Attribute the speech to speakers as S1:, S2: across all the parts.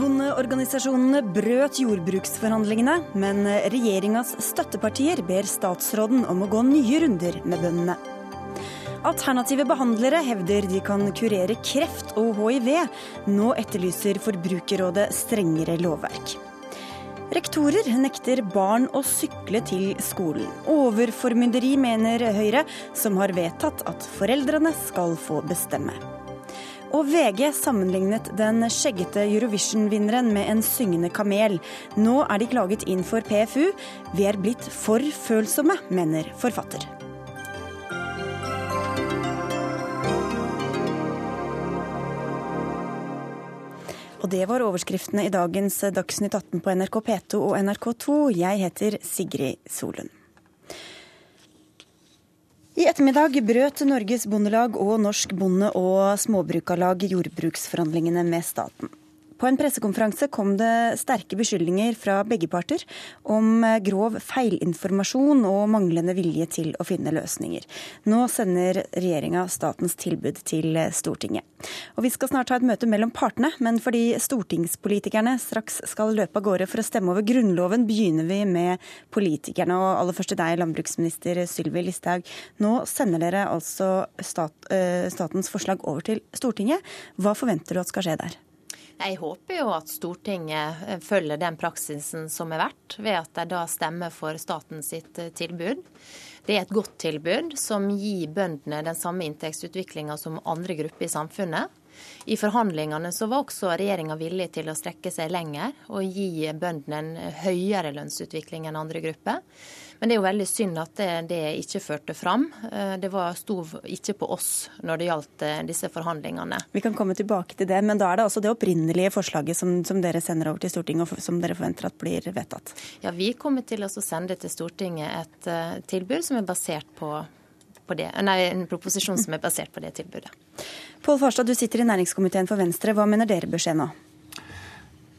S1: Bondeorganisasjonene brøt jordbruksforhandlingene, men regjeringas støttepartier ber statsråden om å gå nye runder med bøndene. Alternative behandlere hevder de kan kurere kreft og hiv. Nå etterlyser Forbrukerrådet strengere lovverk. Rektorer nekter barn å sykle til skolen. Overformynderi, mener Høyre, som har vedtatt at foreldrene skal få bestemme. Og VG sammenlignet den skjeggete Eurovision-vinneren med en syngende kamel. Nå er de klaget inn for PFU. Vi er blitt for følsomme, mener forfatter. Og det var overskriftene i dagens Dagsnytt 18 på NRK P2 og NRK2. Jeg heter Sigrid Solund. I ettermiddag brøt Norges Bondelag og Norsk Bonde- og Småbrukarlag jordbruksforhandlingene med staten. På en pressekonferanse kom det sterke beskyldninger fra begge parter om grov feilinformasjon og manglende vilje til å finne løsninger. Nå sender regjeringa statens tilbud til Stortinget. Og Vi skal snart ha et møte mellom partene, men fordi stortingspolitikerne straks skal løpe av gårde for å stemme over Grunnloven, begynner vi med politikerne. Og aller først til deg, landbruksminister Sylvi Listhaug. Nå sender dere altså stat, eh, statens forslag over til Stortinget. Hva forventer du at skal skje der?
S2: Jeg håper jo at Stortinget eh, følger den praksisen som er vært, ved at de da stemmer for statens sitt eh, tilbud. Det er et godt tilbud som gir bøndene den samme inntektsutviklinga som andre grupper i samfunnet. I forhandlingene så var også regjeringa villig til å strekke seg lenger og gi bøndene en høyere lønnsutvikling enn andre grupper. Men det er jo veldig synd at det, det ikke førte fram. Eh, det var, sto ikke på oss når det gjaldt eh, disse forhandlingene.
S1: Vi kan komme tilbake til det, men da er det altså det opprinnelige forslaget som, som dere sender over til Stortinget, og som dere forventer at blir vedtatt?
S2: Ja, vi kommer til å sende til Stortinget et uh, tilbud som er basert på det, nei, en proposisjon som er basert på det tilbudet.
S1: Pål Farstad, du sitter i næringskomiteen for Venstre. Hva mener dere bør skje nå?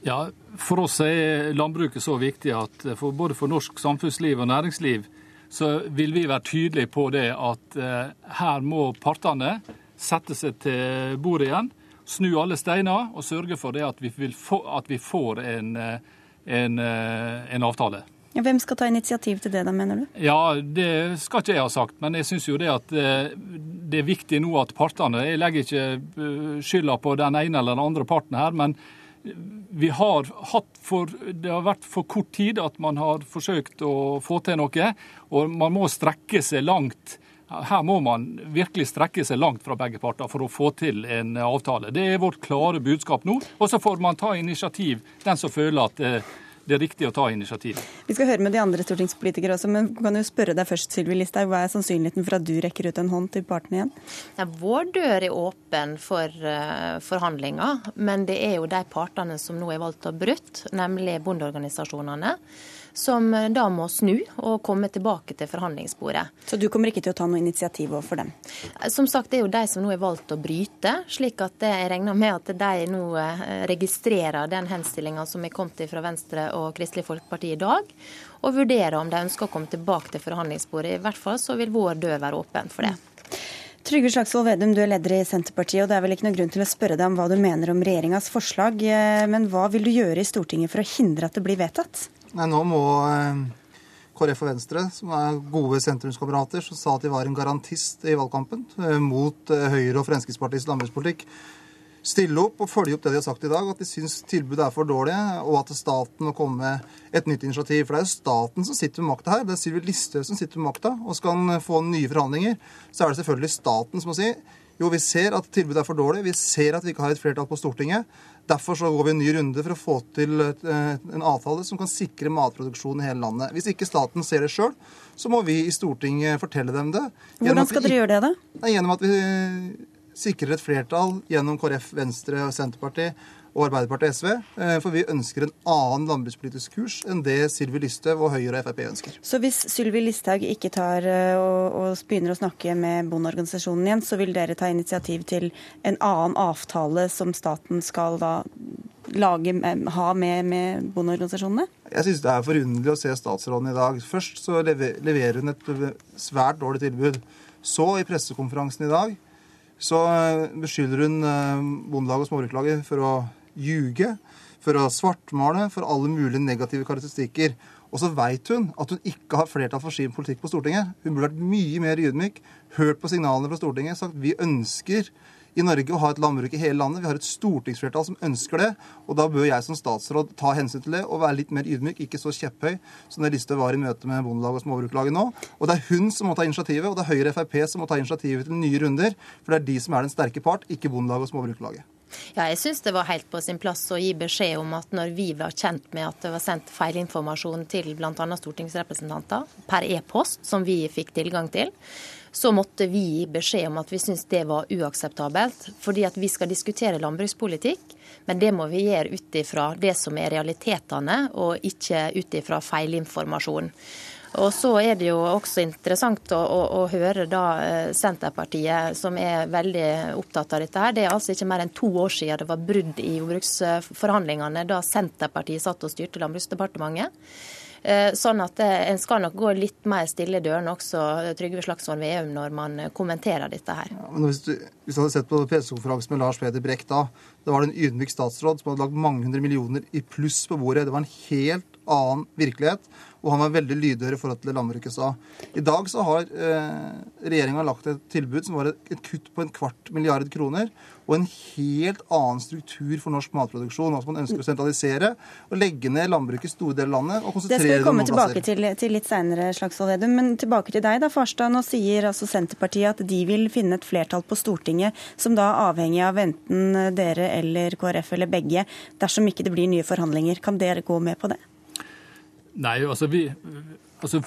S3: Ja, For oss er landbruket så viktig at for både for norsk samfunnsliv og næringsliv så vil vi være tydelige på det at eh, her må partene sette seg til bordet igjen, snu alle steiner og sørge for det at vi, få, at vi får en, eh, en, eh, en avtale.
S1: Hvem skal ta initiativ til det, da, mener du?
S3: Ja, Det skal ikke jeg ha sagt, men jeg syns jo det at det er viktig nå at partene Jeg legger ikke skylda på den ene eller den andre parten her, men vi har hatt for, det har vært for kort tid at man har forsøkt å få til noe. Og man må strekke seg langt. Her må man virkelig strekke seg langt fra begge parter for å få til en avtale. Det er vårt klare budskap nå. Og så får man ta initiativ, den som føler at eh, det er riktig å ta initiativ.
S1: Vi skal høre med de andre stortingspolitikere også, men kan jo spørre deg først, Sylvi Listhaug. Hva er sannsynligheten for at du rekker ut en hånd til partene igjen?
S2: Ja, vår dør er åpen for uh, forhandlinger, men det er jo de partene som nå er valgt å brutt, nemlig bondeorganisasjonene som eh, da må snu og komme tilbake til forhandlingsbordet.
S1: Så du kommer ikke til å ta noe initiativ overfor dem?
S2: Som sagt, det er jo de som nå er valgt å bryte, slik at jeg regner med at de nå eh, registrerer den henstillinga som er kommet fra Venstre og Kristelig Folkeparti i dag, og vurderer om de ønsker å komme tilbake til forhandlingsbordet. I hvert fall så vil vår dør være åpen for det.
S1: Trygve Slagsvold Vedum, du er leder i Senterpartiet, og det er vel ikke noen grunn til å spørre deg om hva du mener om regjeringas forslag, eh, men hva vil du gjøre i Stortinget for å hindre at det blir vedtatt?
S4: Nei, nå må eh, KrF og Venstre, som er gode sentrumskamerater, som sa at de var en garantist i valgkampen eh, mot eh, Høyre og Fremskrittspartiets landbrukspolitikk, stille opp og følge opp det de har sagt i dag, at de syns tilbudet er for dårlig, og at staten må komme med et nytt initiativ. For det er jo staten som sitter med makta her. Det er Sylvi Listhaug som sitter med makta. Og skal han få nye forhandlinger, så er det selvfølgelig staten som må si jo, vi ser at tilbudet er for dårlig. Vi ser at vi ikke har et flertall på Stortinget. Derfor så går vi en ny runde for å få til eh, en avtale som kan sikre matproduksjon i hele landet. Hvis ikke staten ser det sjøl, så må vi i Stortinget fortelle dem det.
S1: Hvordan skal dere gjøre det,
S4: da? Gjennom at vi sikrer et flertall gjennom KrF, Venstre og Senterpartiet og Arbeiderpartiet og SV. Eh, for vi ønsker en annen landbrukspolitisk kurs enn det Sylvi Listhaug og Høyre og Frp ønsker.
S1: Så hvis Sylvi Listhaug ikke tar eh, og, og, begynner å snakke med bondeorganisasjonen igjen, så vil dere ta initiativ til en annen avtale som staten skal da lage, ha med, med bondeorganisasjonene?
S4: Jeg syns det er forunderlig å se statsråden i dag. Først så leverer hun et svært dårlig tilbud. Så, i pressekonferansen i dag, så beskylder hun Bondelaget og Småbrukarlaget for å ljuge. for å svartmale, for alle mulige negative karakteristikker. Og så veit hun at hun ikke har flertall for sin politikk på Stortinget. Hun burde vært mye mer ydmyk, hørt på signalene fra Stortinget, sagt vi ønsker i Norge å ha et landbruk i hele landet. Vi har et stortingsflertall som ønsker det. Og da bør jeg som statsråd ta hensyn til det og være litt mer ydmyk, ikke så kjepphøy som det Listhaug var i møte med Bondelaget og Småbrukerlaget nå. Og det er hun som må ta initiativet, og det er Høyre og Frp som må ta initiativet til nye runder. For det er de som er den sterke part, ikke Bondelaget og Småbrukerlaget.
S2: Ja, jeg syns det var helt på sin plass å gi beskjed om at når vi var kjent med at det var sendt feilinformasjon til bl.a. stortingsrepresentanter per e-post, som vi fikk tilgang til, så måtte vi gi beskjed om at vi syntes det var uakseptabelt. Fordi at vi skal diskutere landbrukspolitikk, men det må vi gjøre ut ifra det som er realitetene, og ikke ut ifra feilinformasjon. Og så er det jo også interessant å, å, å høre da eh, Senterpartiet, som er veldig opptatt av dette her. Det er altså ikke mer enn to år siden det var brudd i jordbruksforhandlingene, da Senterpartiet satt og styrte Landbruksdepartementet. Eh, sånn at eh, En skal nok gå litt mer stille i dørene også, Trygve Slagsvold Veum, når man kommenterer dette her.
S4: Ja, hvis du, hvis du hadde sett på pressekonferansen med Lars Peder Brekk da, da var det en ydmyk statsråd som hadde lagt mange hundre millioner i pluss på bordet. Det var en helt annen virkelighet og han var veldig lydhør i forhold til det landbruket sa. I dag så har eh, regjeringa lagt et tilbud som var et, et, kutt på en kvart milliard kroner, og en helt annen struktur for norsk matproduksjon. Altså Man ønsker å sentralisere og legge ned landbruket i store deler av landet og konsentrere det
S1: Det skal vi komme tilbake til, til, litt seinere, Slagsvold Vedum. Men tilbake til deg, da, Farstad. Nå sier altså Senterpartiet at de vil finne et flertall på Stortinget som da er avhengig av enten dere eller KrF eller begge, dersom ikke det blir nye forhandlinger. Kan dere gå med på det?
S3: Nei, altså vi altså,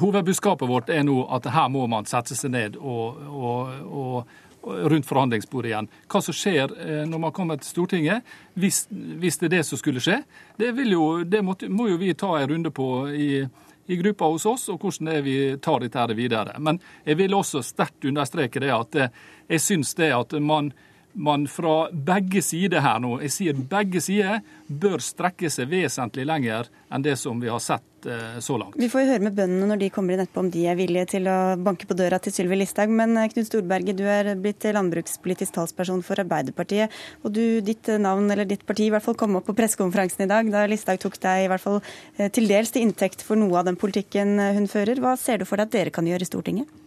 S3: Hovedbudskapet vårt er nå at her må man sette seg ned og, og, og, rundt forhandlingsbordet igjen. Hva som skjer eh, når man kommer til Stortinget, hvis, hvis det er det som skulle skje, det, jo, det må, må, jo vi ta en runde på i, i gruppa hos oss, og hvordan det er vi tar dette videre. Men jeg vil også sterkt understreke det at eh, jeg syns det at man man fra begge sider her nå, jeg sier begge sider, bør strekke seg vesentlig lenger enn det som vi har sett eh, så langt.
S1: Vi får jo høre med bøndene når de kommer inn etterpå om de er villige til å banke på døra til Sylvi Listhaug. Men eh, Knut Storberget, du er blitt landbrukspolitisk talsperson for Arbeiderpartiet. Og du, ditt navn, eller ditt parti, i hvert fall kom opp på pressekonferansen i dag, da Listhaug tok deg i hvert fall eh, til dels til inntekt for noe av den politikken hun fører. Hva ser du for deg at dere kan gjøre i Stortinget?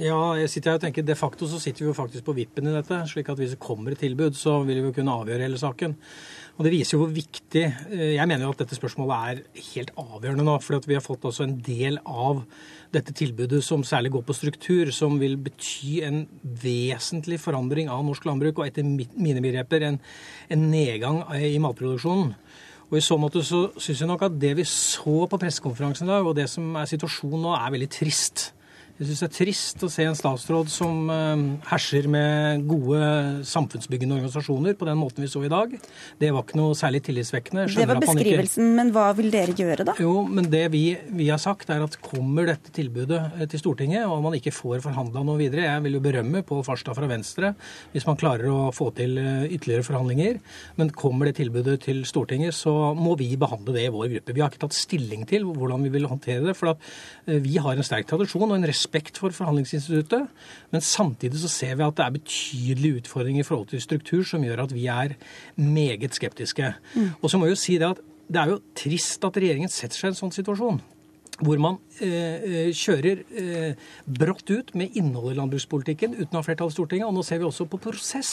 S5: Ja, jeg sitter her og tenker De facto så sitter vi jo faktisk på vippen i dette. slik at hvis det kommer et tilbud, så vil vi jo kunne avgjøre hele saken. Og Det viser jo hvor viktig eh, Jeg mener jo at dette spørsmålet er helt avgjørende nå. For vi har fått altså en del av dette tilbudet som særlig går på struktur, som vil bety en vesentlig forandring av norsk landbruk, og etter mine begreper en, en nedgang i matproduksjonen. Og I så måte så syns jeg nok at det vi så på pressekonferansen i dag, og det som er situasjonen nå, er veldig trist. Jeg syns det er trist å se en statsråd som uh, herser med gode samfunnsbyggende organisasjoner på den måten vi så i dag. Det var ikke noe særlig tillitsvekkende.
S1: Det var beskrivelsen, ikke... men hva vil dere gjøre da?
S5: Jo, men Det vi, vi, har sagt er at kommer dette tilbudet eh, til Stortinget, og man ikke får forhandla noe videre Jeg vil jo berømme Pål Farstad fra Venstre hvis man klarer å få til eh, ytterligere forhandlinger. Men kommer det tilbudet til Stortinget, så må vi behandle det i vår gruppe. Vi har ikke tatt stilling til hvordan vi vil håndtere det. For vi har en sterk tradisjon og en respekt respekt for forhandlingsinstituttet, men samtidig så ser vi at det er betydelige utfordringer i forhold til struktur som gjør at vi er meget skeptiske. Mm. Og så må jeg jo si det at det er jo trist at regjeringen setter seg i en sånn situasjon hvor man eh, eh, kjører eh, brått ut med innholdet i landbrukspolitikken uten å ha flertall i Stortinget. Og nå ser vi også på prosess.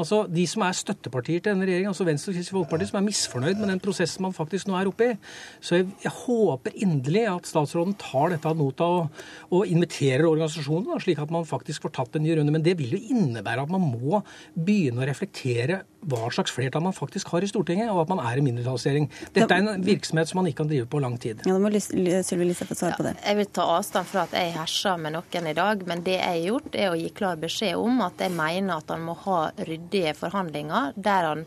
S5: Altså De som er støttepartier til denne regjeringen, altså Venstre og Kristelig Folkeparti, som er misfornøyd med den prosessen man faktisk nå er oppe i. Så jeg, jeg håper inderlig at statsråden tar dette ad nota og, og inviterer organisasjonene, slik at man faktisk får tatt en ny runde. Men det vil jo innebære at man må begynne å reflektere hva slags flertall man faktisk har i Stortinget, og at man er en mindretallsregjering. Dette er en virksomhet som man ikke kan drive på lang tid.
S1: Ja, da Listhaug få svare på det.
S2: Ja, jeg vil ta avstand fra at jeg herser med noen i dag, men det jeg har gjort, er å gi klar beskjed om at jeg mener at han må ha ryddige forhandlinger der han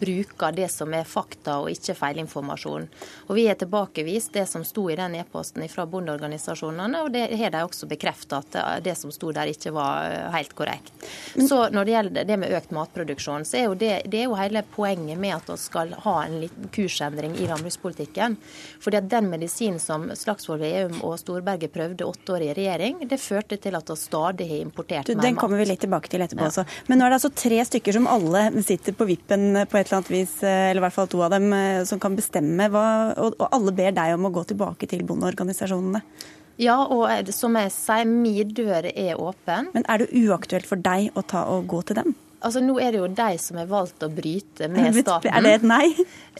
S2: bruker det som er fakta og ikke feilinformasjon. Og Vi har tilbakevist det som sto i den e-posten fra bondeorganisasjonene, og det har de også bekreftet at eh, det som sto der ikke var eh, helt korrekt. Så Når det gjelder det med økt matproduksjon, så er jo det, det er jo hele poenget med at vi skal ha en liten kursendring i landbrukspolitikken. Fordi at den medisinen som Slagsvold Veum og Storberget prøvde åtte år i regjering, det førte til at vi stadig har importert
S1: du, mer mat. Den kommer vi litt tilbake til etterpå ja. også. Men nå er det altså tre stykker som alle sitter på vippen menn på et eller annet vis, eller i hvert fall to av dem, som kan bestemme. Hva, og, og alle ber deg om å gå tilbake til bondeorganisasjonene.
S2: Ja, og som jeg sier, min dør er åpen.
S1: Men er det uaktuelt for deg å ta og gå til dem?
S2: Altså, Nå er det jo de som har valgt å bryte med staten.
S1: Er det et nei?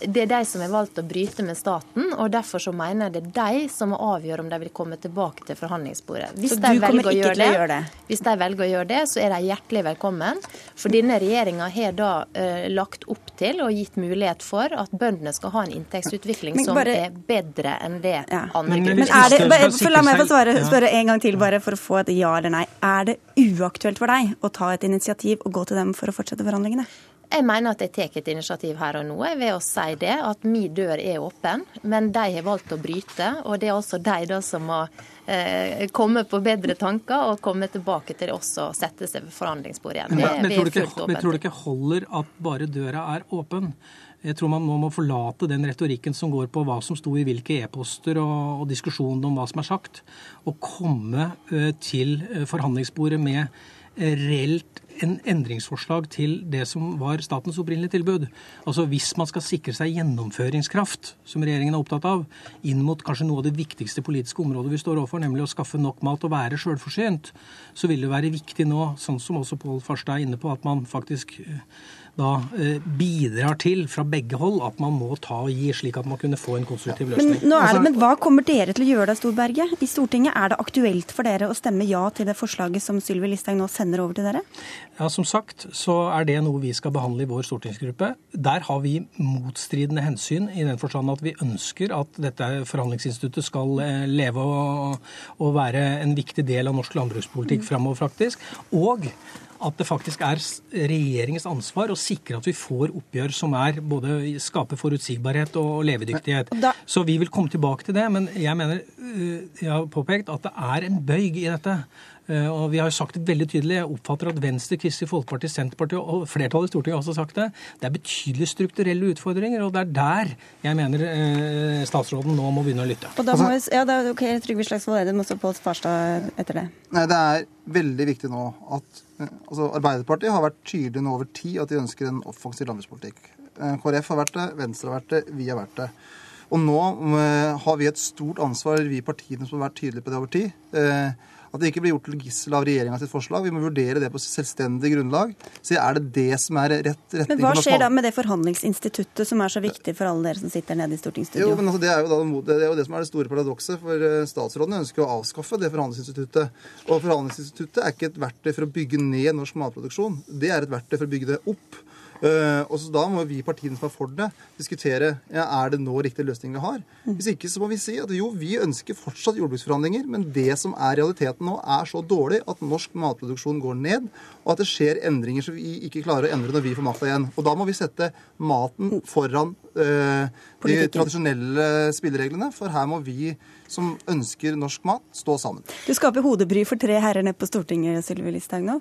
S2: Det er de som har valgt å bryte med staten, og derfor så mener jeg det er de som må avgjøre om de vil komme tilbake til forhandlingsbordet. Hvis
S1: så du kommer ikke til å gjøre det?
S2: Hvis de velger å gjøre det, så er de hjertelig velkommen. For denne regjeringa har da uh, lagt opp til og gitt mulighet for at bøndene skal ha en inntektsutvikling bare, som er bedre enn det ja. andre
S1: men, men er det, bare, La meg få svare, spørre en gang til, bare for å få et ja eller nei. Er det uaktuelt for deg å ta et initiativ og gå til dem for å fortsette forhandlingene?
S2: Jeg mener at jeg tar et initiativ her og nå ved å si det, at min dør er åpen. Men de har valgt å bryte, og det er altså de da som må eh, komme på bedre tanker og komme tilbake til oss og sette seg ved forhandlingsbordet igjen.
S5: Det men, men, tror ikke, men tror du ikke holder at bare døra er åpen? Jeg tror man nå må forlate den retorikken som går på hva som sto i hvilke e-poster og, og diskusjonen om hva som er sagt, og komme ø, til eh, forhandlingsbordet med reelt en endringsforslag til det som var statens opprinnelige tilbud. Altså Hvis man skal sikre seg gjennomføringskraft, som regjeringen er opptatt av, inn mot kanskje noe av det viktigste politiske området vi står overfor, nemlig å skaffe nok mat og være sjølforsynt, så vil det være viktig nå, sånn som også Pål Farstad er inne på, at man faktisk da eh, bidrar til fra begge hold at man må ta og gi, slik at man kunne få en konstruktiv løsning.
S1: Men, det, altså- men hva kommer dere til å gjøre da, Storberget? I Stortinget, er det aktuelt for dere å stemme ja til det forslaget som Sylvi Listhaug nå sender over til dere?
S5: Ja, Som sagt så er det noe vi skal behandle i vår stortingsgruppe. Der har vi motstridende hensyn i den forstand at vi ønsker at dette forhandlingsinstituttet skal eh, leve og, og være en viktig del av norsk landbrukspolitikk framover, faktisk. Og at det faktisk er regjeringens ansvar å sikre at vi får oppgjør som er både skaper forutsigbarhet og levedyktighet. Så vi vil komme tilbake til det, men jeg mener øh, jeg har påpekt at det er en bøyg i dette. Eh, og vi har jo sagt det veldig tydelig. Jeg oppfatter at Venstre, Kristelig Folkeparti, Senterpartiet og flertallet i Stortinget har også sagt det. Det er betydelige strukturelle utfordringer, og det er der jeg mener eh, statsråden nå må begynne å lytte.
S1: Og da må vi, ja, det er ok, Trygve Slagsvold Vedum og Pål Farstad etter det.
S4: Nei, Det er veldig viktig nå at altså Arbeiderpartiet har vært tydelig nå over tid at de ønsker en offensiv landbrukspolitikk. Eh, KrF har vært det, Venstre har vært det, vi har vært det. Og nå har vi et stort ansvar, vi partiene som har vært tydelige på det over tid at det ikke blir gjort til gissel av regjeringa sitt forslag. Vi må vurdere det på selvstendig grunnlag. Så er det det som er rett retning
S1: Men hva skjer da med det forhandlingsinstituttet som er så viktig for alle dere som sitter nede i stortingsstudio?
S4: Jo, men altså, det, er jo da, det er jo det som er det store paradokset. For statsrådene statsråden ønsker å avskaffe det forhandlingsinstituttet. Og forhandlingsinstituttet er ikke et verktøy for å bygge ned norsk matproduksjon. Det er et verktøy for å bygge det opp. Uh, og så Da må vi partiene som er for det, diskutere ja, er det nå riktig løsning vi har. Hvis ikke så må vi si at jo, vi ønsker fortsatt jordbruksforhandlinger, men det som er realiteten nå, er så dårlig at norsk matproduksjon går ned, og at det skjer endringer som vi ikke klarer å endre når vi får makta igjen. Og Da må vi sette maten foran øh, de tradisjonelle spillereglene, for her må vi som ønsker norsk mat, stå sammen.
S1: Du skaper hodebry for tre herrer nede på Stortinget, Sylvi Listhaug nå?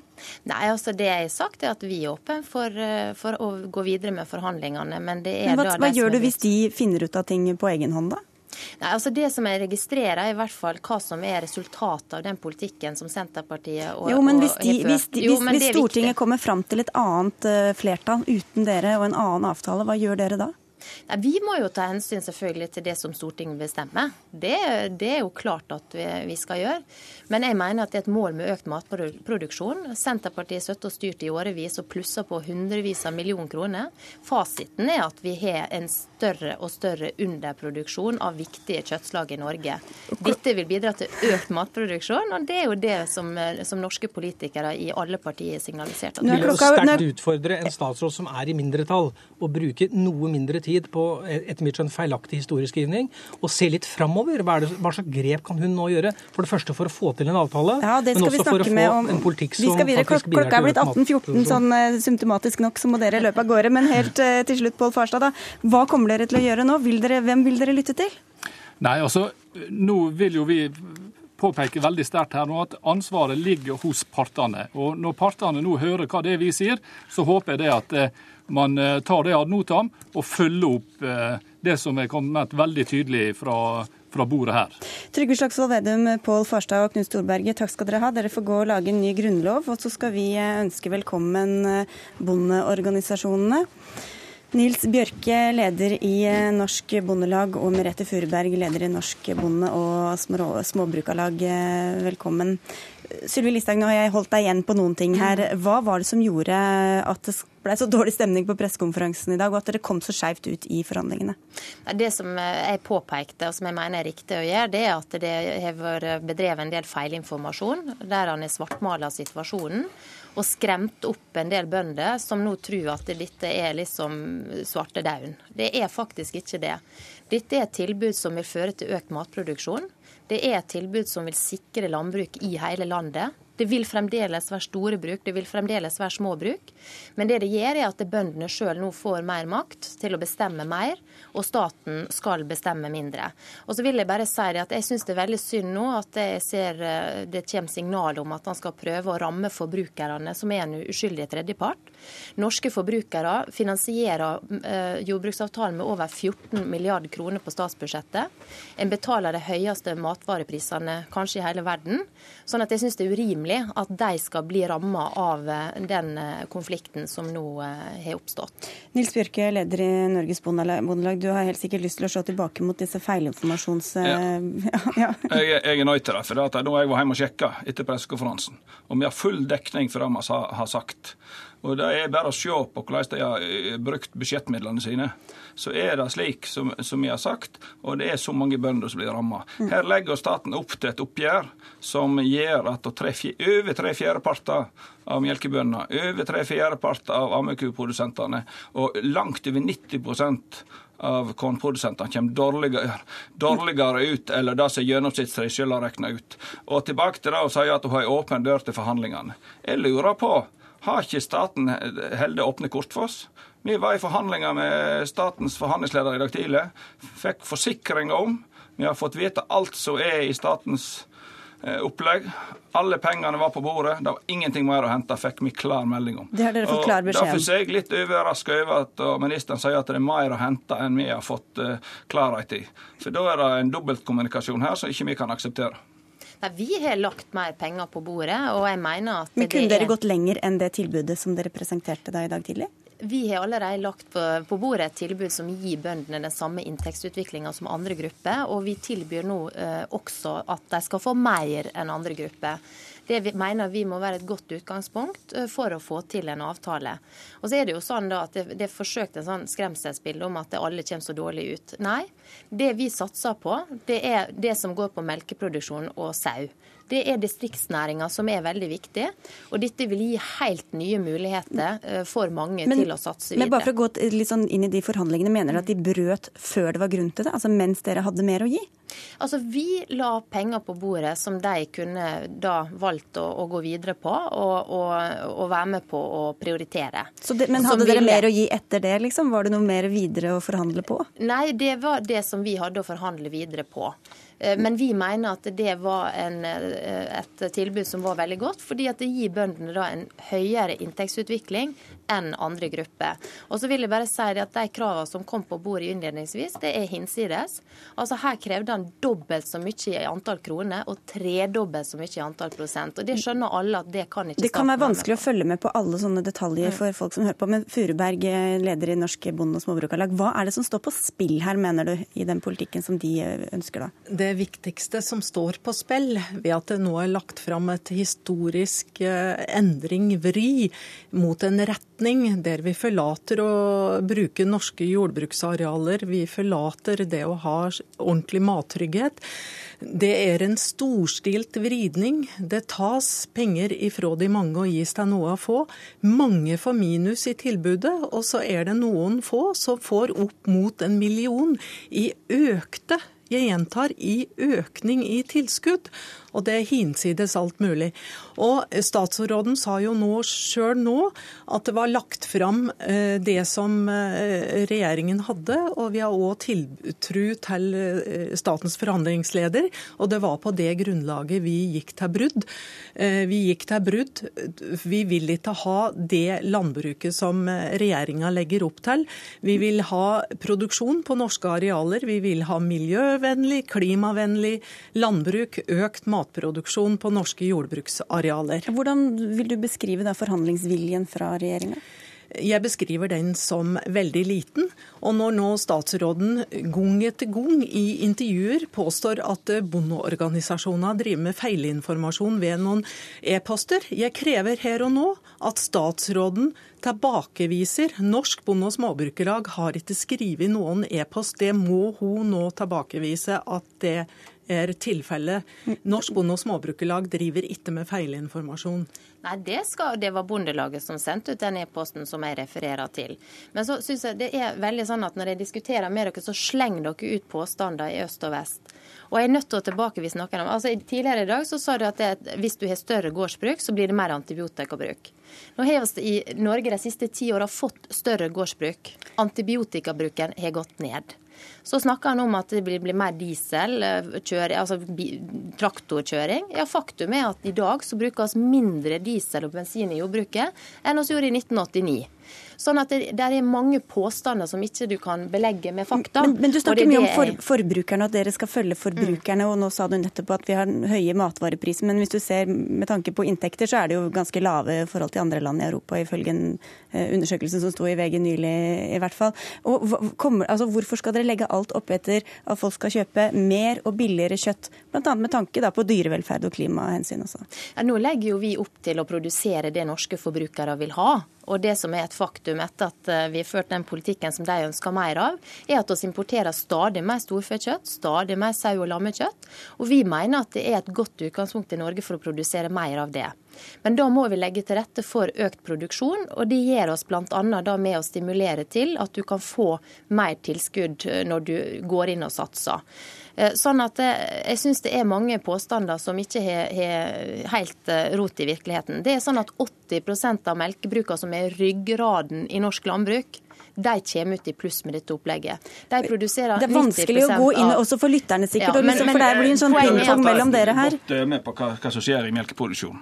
S2: Nei, altså det jeg har sagt er at vi er åpne for, eh, for, å gå videre med forhandlingene. Men det er
S1: men hva,
S2: da
S1: Hva gjør du hvis de finner ut av ting på egen hånd, da?
S2: Nei, altså Det som jeg registrerer, er i hvert fall hva som er resultatet av den politikken som Senterpartiet og
S1: Jo, men hvis, de, hvis, de, jo, men hvis Stortinget kommer fram til et annet eh, flertall uten dere og en annen avtale, hva gjør dere da?
S2: Nei, vi må jo ta hensyn selvfølgelig til det som Stortinget bestemmer. Det, det er jo klart at vi, vi, skal gjøre. Men jeg mener at det er et mål med økt matproduksjon. Senterpartiet støtter og styrt i årevis og plusser på hundrevis av millioner kroner. Fasiten er at vi har en større og større underproduksjon av viktige kjøttslag i Norge. Dette vil bidra til økt matproduksjon, og det er jo det som, som norske politikere i alle partier
S5: signaliserte. Vi vil sterkt utfordre en statsråd som er i mindretall, å bruke noe mindre tid tid på etter mitt skjønn feilaktig historieskrivning, og se litt framover. Hva, hva, slags grep kan hun nå gjøre? For det første for å få til en avtale,
S1: ja, men også for å få om... en politikk som faktisk bidrar til Klokka er blitt 18.14, sånn uh, symptomatisk nok, så må dere løpe av gårde. Men helt uh, til slutt, Pål Farstad, da. Hva kommer dere til å gjøre nå? Vil dere, hvem vil dere lytte til?
S3: Nei, altså, nå vil jo vi påpeke veldig sterkt her nå at ansvaret ligger hos partene. Og Når partene nå hører hva det er vi sier, så håper jeg det at eh, man eh, tar det ad notam og følger opp eh, det som er kommet veldig tydelig fra fra bordet her.
S1: Trygve Slagsvold Vedum, Pål Farstad og Knut Storberget, takk skal dere ha. Dere får gå og lage en ny grunnlov. Og så skal vi ønske velkommen bondeorganisasjonene. Nils Bjørke, leder i Norsk Bondelag, og Merete Furuberg, leder i Norsk Bonde- og Småbrukarlag. Velkommen. Sylvi Listhaug, nå har jeg holdt deg igjen på noen ting her. Hva var det som gjorde at det ble så dårlig stemning på pressekonferansen i dag, og at dere kom så skjevt ut i forhandlingene?
S2: Det som jeg påpekte, og som jeg mener er riktig å gjøre, det er at det har vært bedrevet en del feilinformasjon, der han har svartmala situasjonen og skremt opp en del bønder som nå tror at dette er liksom svartedauden. Det er faktisk ikke det. Dette er et tilbud som vil føre til økt matproduksjon. Det er et tilbud som vil sikre landbruk i hele landet. Det vil fremdeles være store bruk, det vil fremdeles være små bruk. Men det det gjør, er at bøndene sjøl nå får mer makt til å bestemme mer, og staten skal bestemme mindre. Og så vil jeg bare si at jeg syns det er veldig synd nå at jeg ser eh, det kommer signal om at han skal prøve å ramme forbrukerne, som er en uskyldig tredjepart. Norske forbrukere finansierer eh, jordbruksavtalen med over 14 milliarder kroner på statsbudsjettet. En betaler de høyeste matvareprisene kanskje i hele verden. Sånn at jeg syns det er urimelig at de skal bli ramma av eh, den konflikten som nå har oppstått.
S1: Nils Bjørke, leder i Norges Bondelag du har helt sikkert lyst til å se tilbake mot disse feilinformasjons... Ja.
S6: ja. jeg, jeg, er nødt til det. for da jeg var hjemme og sjekka etter pressekonferansen, og vi har full dekning for det vi har sagt. Og Det er bare å se på hvordan de har eh, brukt budsjettmidlene sine. Så er det slik som, som vi har sagt, og det er så mange bønder som blir ramma. Mm. Her legger staten opp til et oppgjør som gjør at tre, over tre fjerdeparter av melkebøndene, over tre fjerdeparter av ammekuprodusentene og langt over 90% av kornprodusentene kommer dårligere, dårligere, ut eller det som gjennomsnittlig selv har regna ut. Og tilbake til det å si at hun har en åpen dør til forhandlingene. Jeg lurer på, har ikke staten holdt åpne kort for oss? Vi var i forhandlinger med statens forhandlingsleder i dag tidlig. Fikk forsikringer om. Vi har fått vite alt som er i statens Eh, opplegg. Alle pengene var på bordet. Det var ingenting mer å hente, fikk vi klar melding om.
S1: Det har dere fått klar beskjed om.
S6: Derfor er jeg litt overraska over at ministeren sier at det er mer å hente enn vi har fått uh, klarhet i. For da er det en dobbeltkommunikasjon her som ikke vi kan akseptere.
S2: Nei, Vi har lagt mer penger på bordet, og jeg mener at
S1: Men Kunne dere gått lenger enn det tilbudet som dere presenterte da i dag tidlig?
S2: Vi har allerede lagt på, på, bordet et tilbud som gir bøndene den samme inntektsutviklinga som andre grupper. Og vi tilbyr nå eh, også at de skal få mer enn andre grupper. Det vi mener vi må være et godt utgangspunkt eh, for å få til en avtale. Og så er Det jo sånn da at det, det er forsøkt en sånn skremselsbilde om at alle kommer så dårlig ut. Nei, det vi satser på, det er det som går på melkeproduksjon og sau. Det er distriktsnæringa som er veldig viktig. Og dette vil gi helt nye muligheter eh, for mange men, til å satse videre.
S1: Men bare for å gå litt sånn inn i de forhandlingene, mener dere at de brøt før det var grunn til det? Altså mens dere hadde mer å gi?
S2: Altså Vi la penger på bordet som de kunne da valgt å, å gå videre på og, og, og, være med på å prioritere.
S1: Det, men hadde dere mer å gi etter det, liksom? Var det noe mer videre å forhandle på?
S2: Nei, det var det som vi hadde å forhandle videre på. Eh, men vi mener at det var en, eh, et tilbud som var veldig godt, fordi at det gir bøndene da en høyere inntektsutvikling enn andre grupper. Og så vil jeg bare si at De kravene som kom på bordet innledningsvis, det er hinsides. Altså Her krevde han dobbelt så mye i antall kroner og tredobbelt så mye i antall prosent. Og Det skjønner alle at det kan ikke
S1: Det kan være vanskelig å følge med på alle sånne detaljer for folk som hører på. Men Furuberg, leder i Norske Bonde- og Småbrukarlag, hva er det som står på spill her, mener du, i den politikken som de ønsker da?
S7: Det det viktigste som står på spill ved at det nå er lagt fram et historisk eh, endring, vri, mot en retning der vi forlater å bruke norske jordbruksarealer, vi forlater det å ha ordentlig mattrygghet. Det er en storstilt vridning. Det tas penger ifra de mange og gis til noe å få. Mange får minus i tilbudet, og så er det noen få som får opp mot en million i økte jeg gjentar i økning i tilskudd. Og det hinsides alt mulig. Og statsråden sa jo nå sjøl nå at det var lagt fram eh, det som eh, regjeringen hadde, og vi har òg tiltru til eh, statens forhandlingsleder. Og det var på det grunnlaget vi gikk til brudd. Vi gikk til brudd. Vi vil ikke ha det landbruket som regjeringa legger opp til. Vi vil ha produksjon på norske arealer. Vi vil ha miljøvennlig, klimavennlig landbruk, økt matproduksjon på norske jordbruksarealer.
S1: Hvordan vil du beskrive da forhandlingsviljen fra regjeringa?
S7: Jeg beskriver den som veldig liten. Og når nå statsråden gang etter gang i intervjuer påstår at bondeorganisasjonene driver med feilinformasjon ved noen e-poster Jeg krever her og nå at statsråden tilbakeviser. Norsk Bonde- og Småbrukerlag har ikke skrevet noen e-post. Det må hun nå tilbakevise at det er tilfellet. Norsk Bonde- og Småbrukerlag driver ikke med feilinformasjon.
S2: Nei, det, skal, det, var Bondelaget som sendte ut den e-posten som jeg refererer til. Men så syns jeg det er veldig sånn at når jeg diskuterer med dere, så slenger dere ut påstander i øst og vest. Og jeg er nødt til å tilbakevise noen av dem. Altså, tidligere i dag så sa du at det, hvis du har større gårdsbruk, så blir det mer antibiotikabruk. Nå har vi i Norge de siste ti åra fått større gårdsbruk. Antibiotikabruken har gått ned. Så snakker han om at det blir, blir mer diesel, eh, kjøring, altså traktorkjøring. Ja, Faktum er at i dag så brukes mindre diesel og bensin i jordbruket enn vi gjorde i 1989. Sånn at det, det, er mange påstander som ikke du kan belegge med fakta.
S1: Men, men du snakker mye om for, forbrukerne, at dere skal følge forbrukerne. Mm. Og nå sa du nettopp at vi har høye matvarepriser. Men hvis du ser med tanke på inntekter, så er det jo ganske lave i forhold til andre land i Europa, ifølge en uh, undersøkelse som sto i VG nylig, i hvert fall. Og kommer, altså, Hvorfor skal dere legge alt opp etter at folk skal kjøpe mer og billigere kjøtt? Bl.a. med tanke da, på dyrevelferd og klimahensyn også.
S2: Ja, nå legger jo vi opp til å produsere det norske forbrukere vil ha. Og det som er et faktum etter at eh, vi har ført den politikken som de ønsker mer av, er at vi importerer stadig mer storfekjøtt, stadig mer sau- og lammekjøtt. Og vi mener at det er et godt utgangspunkt i Norge for å produsere mer av det. Men da må vi legge til rette for økt produksjon, og det gjør oss bl.a. med å stimulere til at du kan få mer tilskudd eh, når du går inn og satser. Eh, sånn at eh, Jeg syns det er mange påstander som ikke har helt rot i virkeligheten. Det er sånn at 80% av melkebrukene som er ryggraden i norsk landbruk, de kommer ut i pluss med dette opplegget. De produserer 90
S1: Det er vanskelig å gå inn også for lytterne, sikkert. Ja, men, for det blir en sånn pingpong mellom dere her.
S6: Jeg er med på hva, hva som skjer i melkeproduksjonen.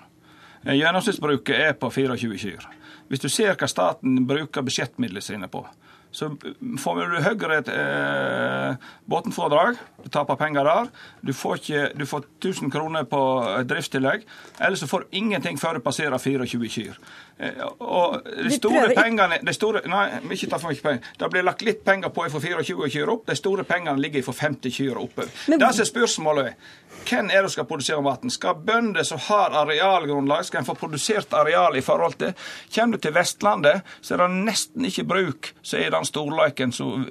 S6: Eh, gjennomsnittsbruket er på 24 kyr. Hvis du ser hva staten bruker budsjettmidlene sine på, så får du høyere eh, bunnfradrag. Du taper penger der. Du får, ikke, du får 1000 kroner på driftstillegg. Eller så får du ingenting før du passerer 24 kyr. Eh, og de store pengene de store, Nei, ikke ta for mye penger. Det blir lagt litt penger på for 24 kyr opp. De store pengene ligger for 50 kyr oppover. Det som er spørsmålet, hvem er det som skal produsere maten? Skal bønder som har arealgrunnlag, skal en få produsert areal i forhold til Kommer du til Vestlandet, så er det nesten ikke bruk som er den storleiken som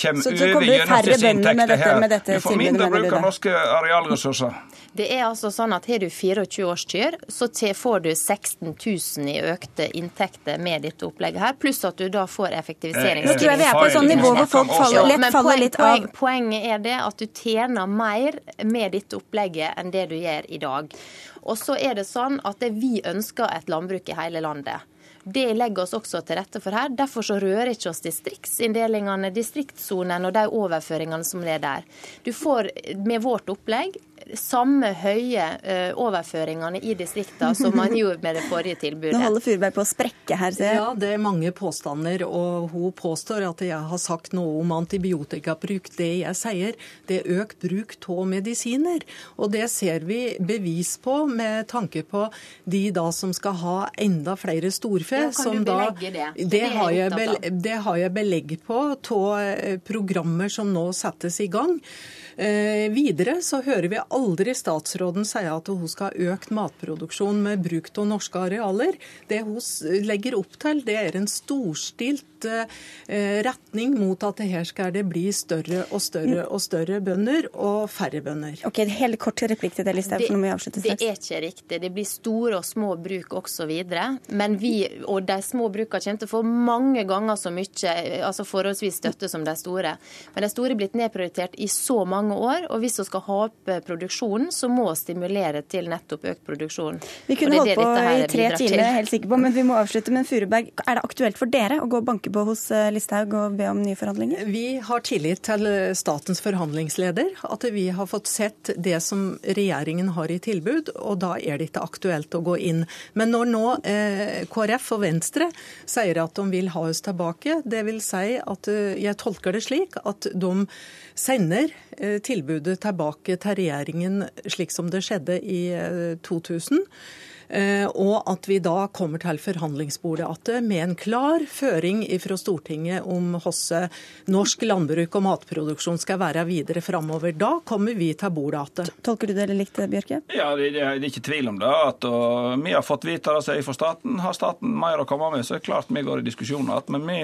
S6: kommer over gjennomsnittsinntekter her. Du får mindre bruk av norske arealressurser.
S2: Det er altså sånn at Har du 24 årskyr, så får du 16 000 i økte inntekter med dette opplegget her, pluss at du da får effektivisering.
S1: Nå tror jeg vi er på et sånt nivå hvor folk faller, lett faller litt av.
S2: Poenget er det at du tjener mer med dette opplegget enn det du gjør i dag. Og så er det sånn at det, vi ønsker et landbruk i hele landet. Det legger oss også til rette for her. Derfor så rører ikke oss distriktsinndelingene, distriktssonene og de overføringene som er der. Du får med vårt opplegg samme høye uh, overføringene i distriktene som man gjorde med det forrige tilbudet.
S1: Nå holder Furberg på å sprekke her, ser
S7: jeg. Ja, det er mange påstander, og hun påstår at jeg har sagt noe om antibiotikabruk. Det jeg sier, det er økt bruk av medisiner. Og det ser vi bevis på med tanke på de da som skal ha enda flere storfe.
S2: Ja, kan du belegge det?
S7: Det, det, har jeg, det har jeg belegg på av eh, programmer som nå settes i gang. Eh, videre så hører vi aldri statsråden si at hun skal ha økt matproduksjon med bruk av norske arealer. Det hun legger opp til, det er en storstilt eh, retning mot at her skal det bli større og større og større bønder og færre bønder.
S1: Ok, Helt kort replikk til det, Listhaug, for nå må vi avslutte
S2: straks. Det er ikke riktig. Det blir store og små bruk osv. Men vi og de små brukene kommer til å få mange ganger så mye altså forholdsvis støtte som de store. Men de store er blitt nedprioritert i så mange år, og hvis vi skal ha opp produksjonen, så må vi stimulere til nettopp økt produksjon.
S1: Vi kunne holdt på i tre timer, jeg er helt sikker på, men vi må avslutte. Men Furuberg, er det aktuelt for dere å gå og banke på hos eh, Listhaug og be om nye forhandlinger?
S7: Vi har tillit til statens forhandlingsleder, at vi har fått sett det som regjeringen har i tilbud, og da er det ikke aktuelt å gå inn. Men når nå eh, KrF og Venstre sier at de vil ha oss tilbake, det vil si at eh, jeg tolker det slik at de sender eh, tilbudet tilbake til regjeringen slik som det skjedde i 2000. Eh, og at vi da kommer til forhandlingsbordet igjen med en klar føring fra Stortinget om hvordan norsk landbruk og matproduksjon skal være videre framover. Da kommer vi til bordet igjen.
S1: Tolker du det likt, Bjørke?
S6: Ja, det, det, er ikke tvil om det. At, vi har fått vite det fra staten. Har staten mer å komme med, så er det klart vi går i diskusjoner igjen. Men vi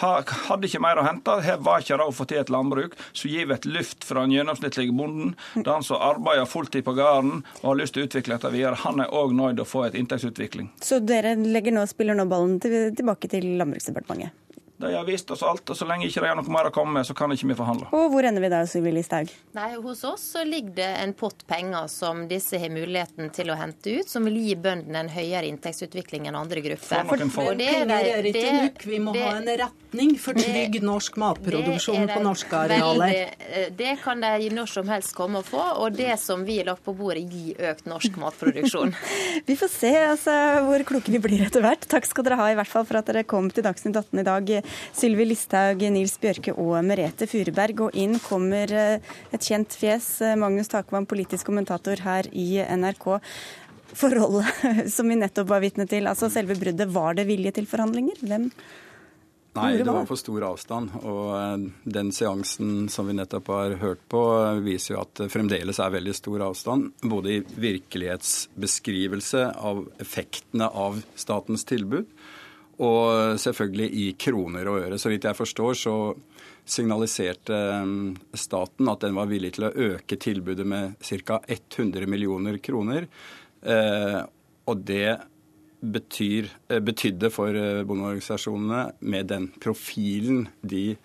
S6: hadde ikke mer å hente. Her var ikke det å få til et landbruk som gir et løft fra den gjennomsnittlige bonden. Er han som arbeider fulltid på gården og har lyst til å utvikle dette videre. Han er òg nøyd å få et inntektsutvikling.
S1: Så dere nå, spiller nå ballen tilbake til Landbruksdepartementet?
S6: De har vist oss alt, og så lenge ikke de har noe mer å komme med, så kan ikke vi forhandle.
S1: Og hvor ender vi da, Sylvi Listhaug?
S2: Nei, Hos oss så ligger det en pott penger som disse har muligheten til å hente ut, som vil gi bøndene en høyere inntektsutvikling enn andre grupper.
S7: For, for det, penger er ikke nok, vi må det, ha en retning for trygg norsk matproduksjon på norske arealer.
S2: Eh, det kan de når som helst komme og få, og det som vi har lagt på bordet, gir økt norsk matproduksjon.
S1: vi får se altså, hvor kloke vi blir etter hvert. Takk skal dere ha i hvert fall for at dere kom til Dagsnytt 18 i dag. Sylvi Listhaug, Nils Bjørke og Merete Furuberg. Og inn kommer eh, et kjent fjes, eh, Magnus Takvam, politisk kommentator her i NRK. Forholdet som vi nettopp var vitne til, altså selve bruddet, var det vilje til forhandlinger? Hvem
S8: Nei, det var for stor avstand. Og eh, den seansen som vi nettopp har hørt på, viser jo at det fremdeles er veldig stor avstand. Både i virkelighetsbeskrivelse av effektene av statens tilbud, og selvfølgelig i kroner og øre. Så vidt jeg forstår, så signaliserte um, staten at den var villig til å øke tilbudet med ca. 100 millioner kroner. Eh, og det betyr, eh, betydde for eh, bondeorganisasjonene, med den profilen de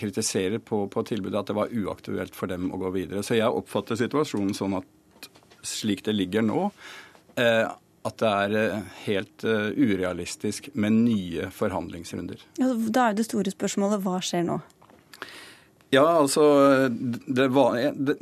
S8: kritiserer på, på, tilbudet, at det var uaktuelt for dem å gå videre. Så jeg oppfatter situasjonen sånn at slik det ligger nå, at det er eh, helt uh, urealistisk med nye forhandlingsrunder.
S1: Ja, da er det store spørsmålet hva skjer nå?
S8: Ja, altså det, var, det,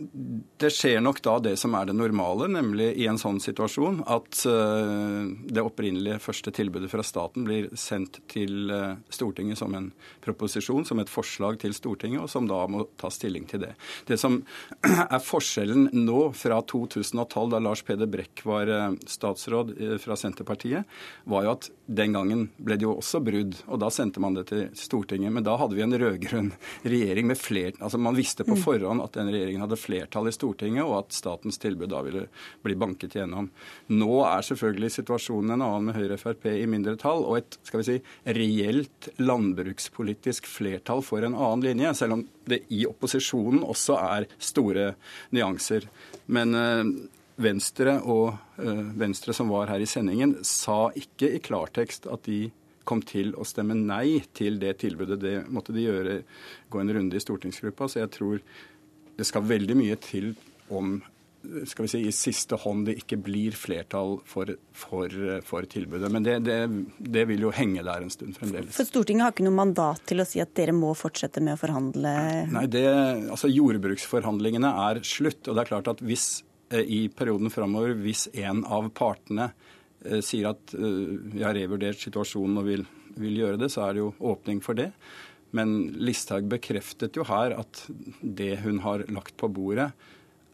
S8: det, skjer nok da det som er det normale, nemlig i en sånn situasjon at uh, det opprinnelige første tilbudet fra staten blir sendt til uh, Stortinget som en proposisjon, som et forslag til Stortinget, og som da må ta stilling til det. Det som er forskjellen nå fra 2012, da Lars Peder Brekk var uh, statsråd fra Senterpartiet, var jo at den gangen ble det jo også brudd, og da sendte man det til Stortinget. Men da hadde vi en rød-grønn regjering med flere fler, altså Man visste på mm. forhånd at den regjeringen hadde flertall i Stortinget, og at statens tilbud da ville bli banket gjennom. Nå er selvfølgelig situasjonen en annen med Høyre Frp i mindretall, og et skal vi si, reelt landbrukspolitisk flertall for en annen linje, selv om det i opposisjonen også er store nyanser. Men øh, Venstre og øh, Venstre som var her i sendingen, sa ikke i klartekst at de kom til å stemme nei til det tilbudet. Det måtte de gjøre, gå en runde i stortingsgruppa. Så jeg tror det skal veldig mye til om skal vi si, i siste hånd det ikke blir flertall for, for, for tilbudet. Men det, det, det, vil jo henge der en stund fremdeles.
S1: For Stortinget har ikke noe mandat til å si at dere må fortsette med å forhandle?
S8: Nei, det, altså Jordbruksforhandlingene er slutt. Og det er klart at hvis eh, i perioden framover, hvis en av partene sier at vi eh, har revurdert situasjonen og vil, vil, gjøre det, så er det jo åpning for det. Men Listhaug bekreftet jo her at det hun har lagt på bordet,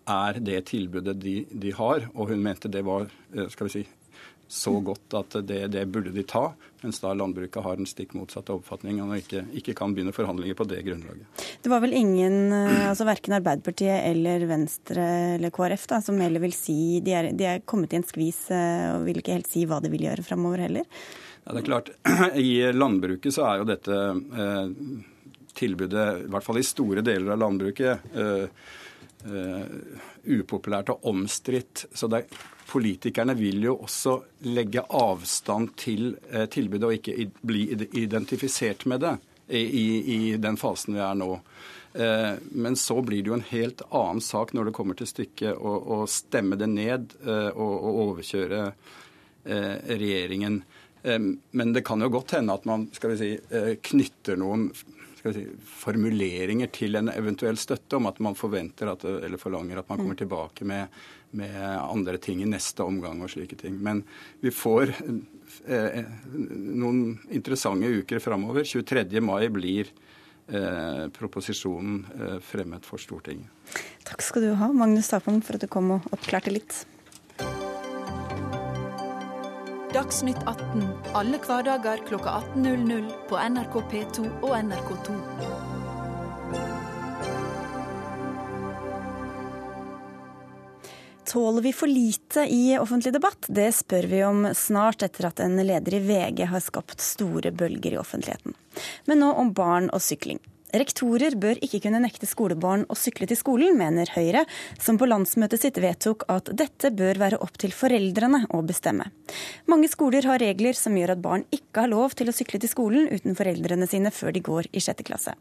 S8: er det tilbudet de, de har. Og hun mente det var eh, skal vi si, så godt at det, det, burde de ta, mens da landbruket har den stikk motsatte oppfatning og ikke, ikke, kan begynne forhandlinger på det grunnlaget.
S1: Det var vel ingen, eh, altså verken Arbeiderpartiet eller Venstre eller KrF, da, som heller vil si de er, de er kommet i en skvis eh, og vil ikke helt si hva de vil gjøre framover heller?
S8: Ja, det er klart. I landbruket så er jo dette eh, tilbudet, i hvert fall i store deler av landbruket, eh, uh, upopulært og omstridt. Så det, politikerne vil jo også legge avstand til eh, tilbudet og ikke bli identifisert med det i, i den fasen vi er nå. Eh, men så blir det jo en helt annen sak når det kommer til stykket å, stemme det ned eh, og, og overkjøre regjeringen. Men det kan jo godt hende at man skal vi si, knytter noen si, formuleringer til en eventuell støtte om at man forventer at, eller forlanger at man kommer mm. tilbake med med andre ting i neste omgang og slike ting. Men vi får eh, noen interessante uker framover. 23. mai blir eh, proposisjonen eh, fremmet for Stortinget.
S1: Takk skal du ha, Magnus Tapung, for at du kom og oppklarte litt.
S9: Dagsnytt 18 alle hverdager kl 18.00 på NRK P2 og NRK2.
S1: Tåler vi for lite i offentlig debatt? Det spør vi om snart, etter at en leder i VG har skapt store bølger i offentligheten. Men nå om barn og sykling. Rektorer bør ikke kunne nekte skolebarn å sykle til skolen, mener Høyre, som på landsmøtet sitt vedtok at dette bør være opp til foreldrene å bestemme. Mange skoler har regler som gjør at barn ikke har lov til å sykle til skolen uten foreldrene sine før de går i sjette klasse.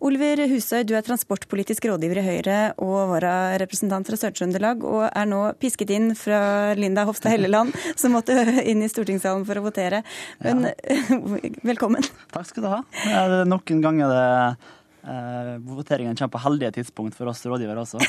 S1: Oliver Husøy, du er transportpolitisk rådgiver i Høyre og vararepresentant fra Sør-Trøndelag, og er nå pisket inn fra Linda Hofstad Helleland, som måtte inn i stortingssalen for å votere. Men ja. velkommen.
S10: Takk skal du ha. Det er nok en gang er det eh, voteringen kommer på heldige tidspunkt for oss rådgivere også.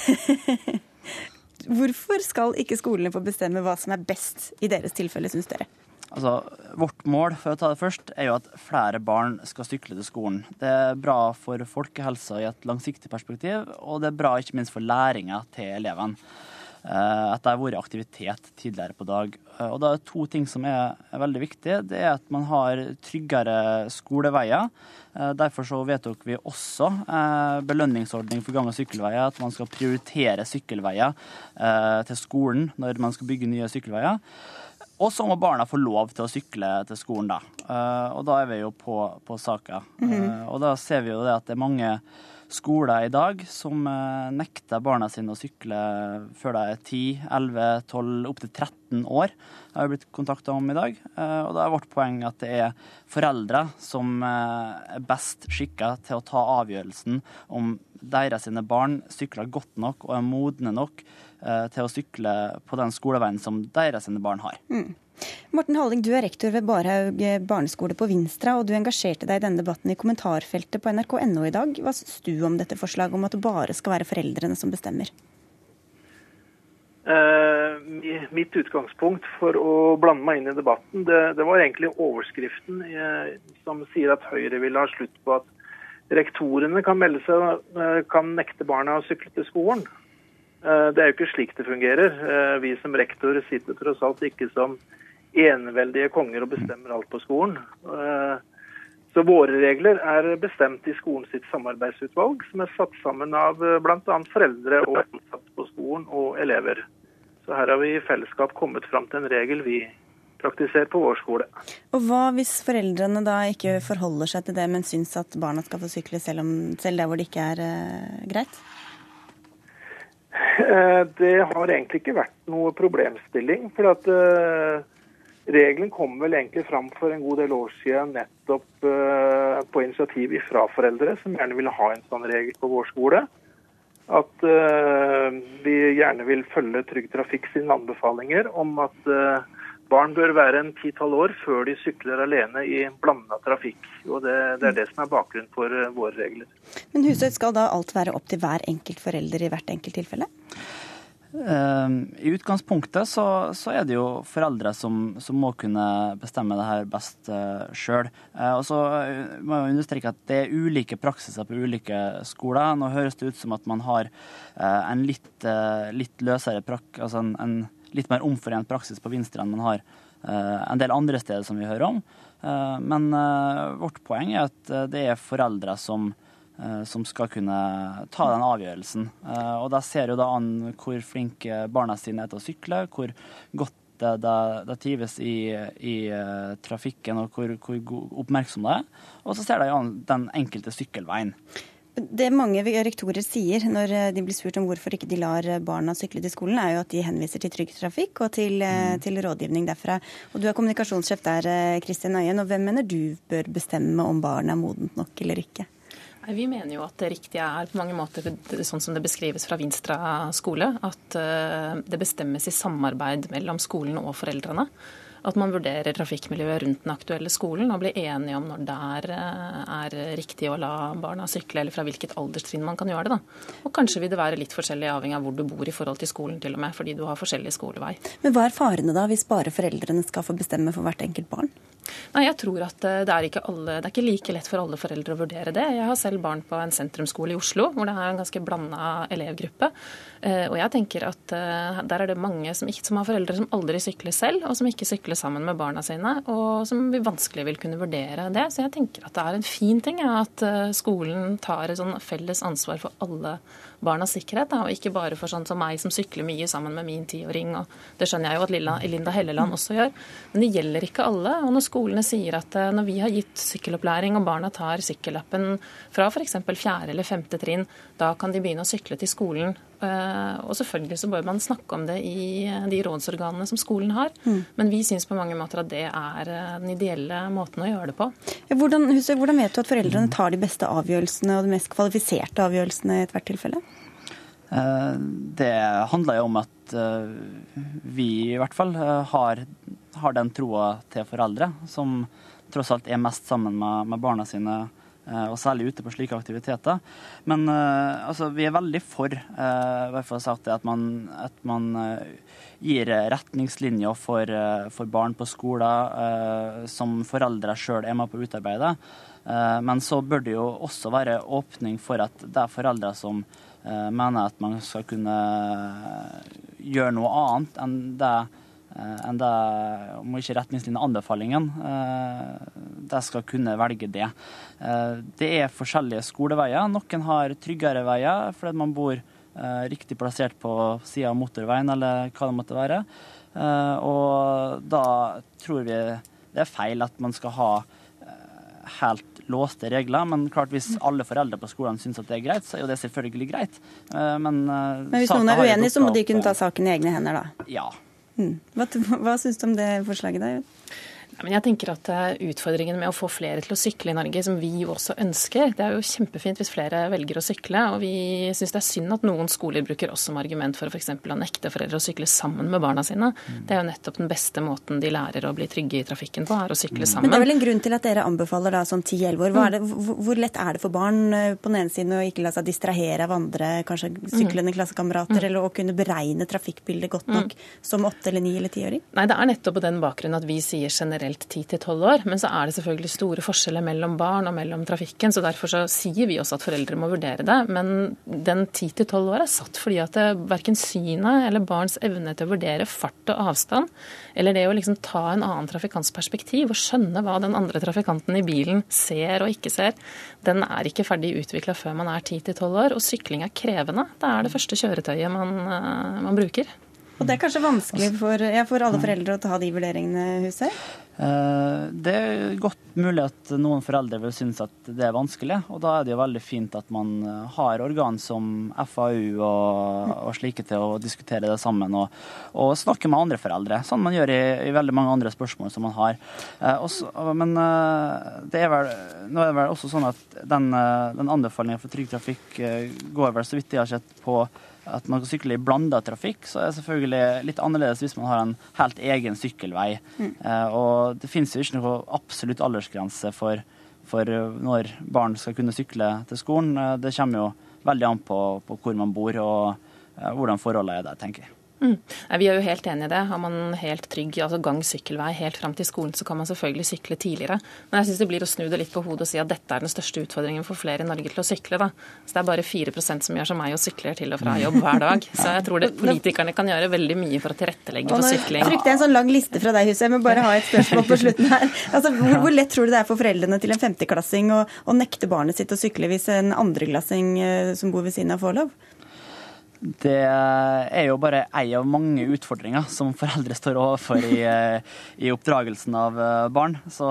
S1: Hvorfor skal ikke skolene få bestemme hva som er best i deres tilfelle, syns dere?
S10: Altså, vårt mål for å ta det først, er jo at flere barn skal sykle til skolen. Det er bra for folkehelsa i et langsiktig perspektiv, og det er bra ikke minst for læringa til elevene. Eh, at det har vært aktivitet tidligere på dag. Eh, og da er det to ting som er, veldig viktige. Det er at man har tryggere skoleveier. Eh, derfor så vedtok vi også belønningsordning for gang- og sykkelveier. At man skal prioritere sykkelveier til skolen når man skal bygge nye sykkelveier. Og så må barna få lov til å sykle til skolen, da. Uh, og da er vi jo på, på saka. Mm -hmm. uh, og da ser vi jo det at det er mange skoler i dag som uh, nekter barna sine å sykle før de er 10, 11, 12, opptil 13 år. Det har vi blitt kontakta om i dag. og da er vårt poeng at det er foreldre som er best skikka til å ta avgjørelsen om deres sine barn sykler godt nok og er modne nok Eh, til å sykle på den skoleveien som deres barn har. Mm.
S1: Morten Halling, du er rektor ved Barhaug barneskole på Vinstra, og du engasjerte deg i denne debatten i kommentarfeltet på nrk.no i dag. Hva syns du om dette forslaget om at det bare skal være foreldrene som bestemmer?
S11: Uh, mitt utgangspunkt for å blande meg inn i debatten, det, det var egentlig overskriften uh, som sier at Høyre vil ha slutt på at rektorene kan melde seg, uh, kan nekte barna å sykle til skolen. Eh, det er jo ikke slik det fungerer. Eh, vi som rektor sitter tross alt ikke som eneveldige konger og bestemmer alt på skolen. Eh, så våre regler er bestemt i skolen sitt samarbeidsutvalg, som er satt sammen av bl.a. foreldre og ansatte på skolen og elever. Så her har vi i fellesskap kommet fram til en regel vi praktiserer på vår skole.
S1: Og Hva hvis foreldrene da ikke forholder seg til det, men syns at barna skal få sykle selv, om, selv der hvor det ikke er greit?
S11: Eh, det har egentlig ikke vært noe problemstilling. for at uh, Regelen kom vel egentlig fram for en god del år siden nettopp uh, på initiativ fra foreldre, som gjerne ville ha en sånn regel på vår skole. At vi gjerne vil følge Trygg Trafikk sine anbefalinger om at Barn bør være en ti-tolv år før de sykler alene i blanda trafikk. og det, det, er det som er bakgrunnen for uh, våre regler.
S1: Men Husøy, skal da alt være opp til hver enkelt forelder i hvert enkelt tilfelle?
S10: Uh, I utgangspunktet så, så, er det jo foreldre som, som må kunne bestemme det her best uh, sjøl. Uh, og så må jeg understreke at det er ulike praksiser på ulike skoler. Nå høres det ut som at man har en litt, litt løsere prak... Altså en, en litt mer omforent praksis på Vinstra enn man har uh, en del andre steder som vi hører om. Uh, men uh, vårt poeng er at det er foreldre som, som skal kunne ta den avgjørelsen. og da ser jo da an hvor flinke barna sine er til å sykle, hvor godt det trives i, i trafikken og hvor, hvor oppmerksom det er. Og så ser de an den enkelte sykkelveien.
S1: Det mange rektorer sier når eh, de blir spurt om hvorfor ikke de lar barna sykle til skolen, er jo at de henviser til Trygg Trafikk og til, mm. til rådgivning derfra. Og Du er kommunikasjonssjef der, Kristin Øyen. og Hvem mener du bør bestemme om barnet er modent nok eller ikke?
S12: Vi mener jo at det riktige er på mange måter sånn som det beskrives fra Vinstra skole, at det bestemmes i samarbeid mellom skolen og foreldrene at man vurderer trafikkmiljøet rundt den aktuelle skolen og blir enige om når det er, eh, er, riktig å la barna sykle, eller fra hvilket alderstrinn man kan gjøre det. da. Og kanskje vil det være litt forskjellig avhengig av hvor du bor i forhold til skolen, til og med, fordi du har forskjellig skolevei.
S1: Men hva er farene da, hvis bare foreldrene skal få bestemme for hvert enkelt barn?
S12: Nei, jeg tror at eh, det er, alle, det er ikke like lett for alle foreldre å vurdere det. Jeg har selv barn på en sentrumsskole i Oslo, hvor det er en ganske blanda elevgruppe. Eh, og jeg tenker at eh, der er det mange som, ikke, som, har foreldre som aldri sykler selv, og som ikke sykler sammen med barna sine, og som vanskelig vil kunne vurdere det. Så jeg tenker at det er en fin ting ja, at skolen tar et sånn felles ansvar for alle barnas sikkerhet, da, og ikke bare for sånn som meg som sykler mye sammen med min tiåring. og Det skjønner jeg jo at Linda Helleland også gjør. Men det gjelder ikke alle. og Når skolene sier at eh, når vi har gitt sykkelopplæring og barna tar sykkellappen fra f.eks. fjerde eller femte trinn, da kan de begynne å sykle til skolen. Eh, og selvfølgelig så bør man snakke om det i eh, de rådsorganene som skolen har. Mm. Men vi syns på mange måter at det er den ideelle måten å gjøre det på.
S1: Hvordan, hvordan vet du at foreldrene tar de beste avgjørelsene og de mest kvalifiserte avgjørelsene i ethvert tilfelle?
S10: Eh, det handler jo om at eh, vi i hvert fall eh, har, har den troa til foreldre, som tross alt er mest sammen med, med barna sine og særlig ute på slike aktiviteter. Men altså, vi er veldig for det, at man, at man gir retningslinjer for, for, barn på skoler som foreldre sjøl er med på å utarbeide. men så bør det jo også være åpning for at det er foreldre som mener at man skal kunne gjøre noe annet enn det, eh, enn det om ikke retningslinjene anbefalingen. Eh, de skal kunne velge det. Det er forskjellige skoleveier. Noen har tryggere veier fordi man bor riktig plassert på sida av motorveien, eller hva det måtte være. Og da tror vi det er feil at man skal ha helt låste regler. Men klart hvis alle foreldre på skolen syns at det er greit, så er jo det selvfølgelig greit.
S1: Eh, men, eh, men hvis noen er uenig, så må de kunne ta saken i egne hender, da?
S10: Ja.
S1: Hmm. Hva, hva syns du om det forslaget? da?
S12: Men jeg tenker at eh, Utfordringen med å få flere til å sykle i Norge, som vi jo også ønsker Det er jo kjempefint hvis flere velger å sykle. og Vi syns det er synd at noen skoler bruker oss som argument for f.eks. å nekte foreldre å sykle sammen med barna sine. Mm. Det er jo nettopp den beste måten de lærer å bli trygge i trafikken på, er å sykle sammen.
S1: Men det er vel en grunn til at dere anbefaler da sånn 10-11 år. Det, hvor lett er det for barn eh, på den ene siden å ikke la seg distrahere av andre kanskje syklende klassekamerater, mm. eller å kunne beregne trafikkbildet godt nok mm. som åtte eller ni eller tiåring?
S12: Nei, det er nettopp på den bakgrunn at vi sier generelt 10-12 år. Men så er det selvfølgelig store forskjeller mellom barn og mellom trafikken. så Derfor så sier vi også at foreldre må vurdere det. Men den 10-12 år er satt fordi at verken synet eller barns evne til å vurdere fart og avstand, eller det å liksom ta en annen trafikants perspektiv og skjønne hva den andre trafikanten i bilen ser og ikke ser, den er ikke ferdig utvikla før man er 10-12 år. Og sykling er krevende. Det er det første kjøretøyet man, eh, man bruker.
S1: Og det er kanskje vanskelig for, ja, for alle foreldre å ta de vurderingene, Husøy?
S10: Eh, det er godt mulig at noen foreldre vil synes at det er vanskelig, og da er det jo veldig fint at man har organ som FAU og, og slike til å diskutere det sammen og, og, snakke med andre foreldre, sånn man gjør i, i veldig mange andre spørsmål som man har. Eh, også, men eh, det er vel, nå er det vel også sånn at den, den anbefalingen for Trygg Trafikk går vel, så vidt jeg har sett, på at man kan sykle i blanda trafikk, så er det selvfølgelig litt annerledes hvis man har en helt egen sykkelvei. Mm. Eh, og det finnes jo ikke noe absolutt aldersgrense for, for, når barn skal kunne sykle til skolen. Eh, det kommer jo veldig an på, på hvor man bor og eh, hvordan forholdene er der, tenker jeg.
S12: Mm. vi er jo helt enig i det. Har man helt trygg altså gang-sykkelvei helt fram til skolen, så kan man selvfølgelig sykle tidligere. Men jeg syns det blir å snu det litt på hodet og si at dette er den største utfordringen for flere i Norge til å sykle. Da. Så det er bare 4% som gjør som meg og sykler til og fra jobb hver dag. Så jeg tror det, politikerne kan gjøre veldig mye for å tilrettelegge for sykling.
S1: Jeg frykter en sånn lang liste fra deg, Huset. Jeg må bare ha et spørsmål på slutten her. Altså, hvor, hvor, lett tror du det er for foreldrene til en femteklassing å, å nekte barnet sitt å sykle hvis en andreklassing eh, som bor ved siden av, får lov?
S10: Det er jo bare ei av mange utfordringer som foreldre står overfor i, i oppdragelsen av barn. Så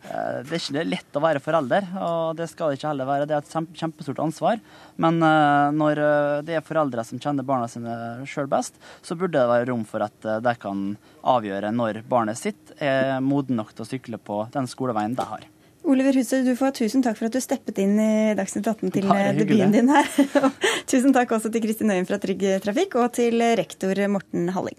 S10: det er ikke lett å være forelder, og det skal det ikke heller være. Det er et kjempestort ansvar. Men når det er foreldre som kjenner barna sine sjøl best, så burde det være rom for at de kan avgjøre når barnet sitt er moden nok til å sykle på den skoleveien de har.
S1: Oliver Huset, du får tusen takk for at du steppet inn i Dagsnytt 18 til debuten din her. tusen takk også til Kristin Øyen fra Trygg Trafikk og til rektor Morten Halling.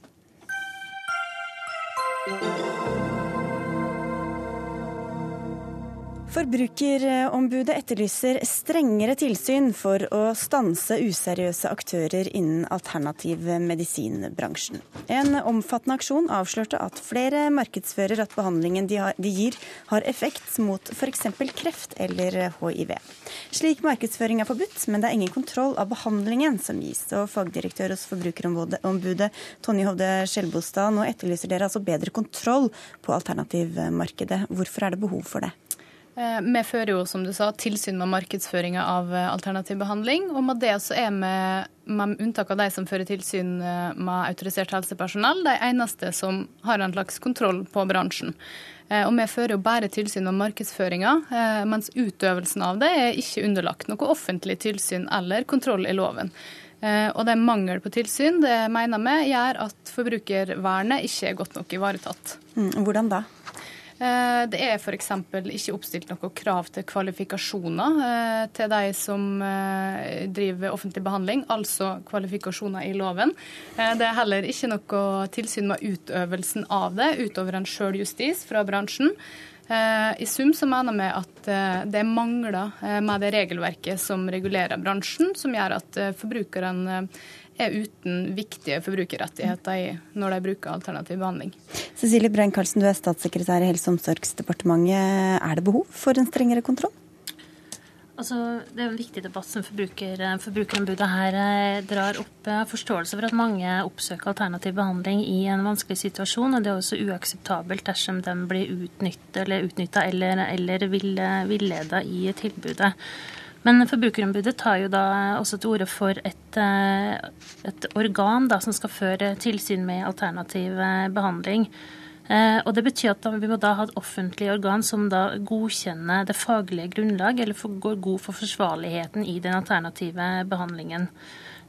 S1: Forbrukerombudet etterlyser strengere tilsyn for å stanse useriøse aktører innen alternativ medisinbransjen. En omfattende aksjon avslørte at flere markedsfører at behandlingen de, gir har effekt mot f.eks. kreft eller hiv. Slik markedsføring er forbudt, men det er ingen kontroll av behandlingen som gis. Og fagdirektør hos Forbrukerombudet Tonje Hovde Skjelbostad, nå etterlyser dere altså bedre kontroll på alternativmarkedet. Hvorfor er det behov for det?
S13: Eh, vi fører jo, som du sa, tilsyn med markedsføringa av eh, alternativ behandling. Og med det så er vi, med unntak av de som fører tilsyn eh, med autorisert helsepersonell, de eneste som har en slags kontroll på bransjen. Og vi fører jo bare tilsyn med markedsføringa, mens utøvelsen av det er ikke underlagt noe offentlig tilsyn eller kontroll i loven. Og det er mangel på tilsyn det mener vi gjør at forbrukervernet ikke er godt nok ivaretatt.
S1: Mm, hvordan da?
S13: Eh, det er f.eks. ikke oppstilt noe krav til kvalifikasjoner eh, til de som eh, driver offentlig behandling, altså kvalifikasjoner i loven. Det er heller ikke noe tilsyn med utøvelsen av det, utover en sjøljustis fra bransjen. I sum så mener vi at det er mangler med det regelverket som regulerer bransjen, som gjør at forbrukeren er uten viktige forbrukerrettigheter når de bruker alternativ behandling.
S1: Cecilie Brein-Karlsen, du er statssekretær i Helse- og omsorgsdepartementet. Er det behov for en strengere kontroll?
S14: Altså, det er en viktig debatt som forbruker, Forbrukerombudet her eh, drar opp. Jeg har forståelse for at mange oppsøker alternativ behandling i en vanskelig situasjon. og Det er også uakseptabelt dersom de blir utnytta eller, utnytta eller, eller villeda i tilbudet. Men Forbrukerombudet tar jo da også til orde for et, eh, et organ da, som skal føre tilsyn med alternativ eh, behandling. Eh, og Det betyr at vi må da ha et offentlig organ som da godkjenner det faglige grunnlag, eller går god for forsvarligheten i den alternative behandlingen.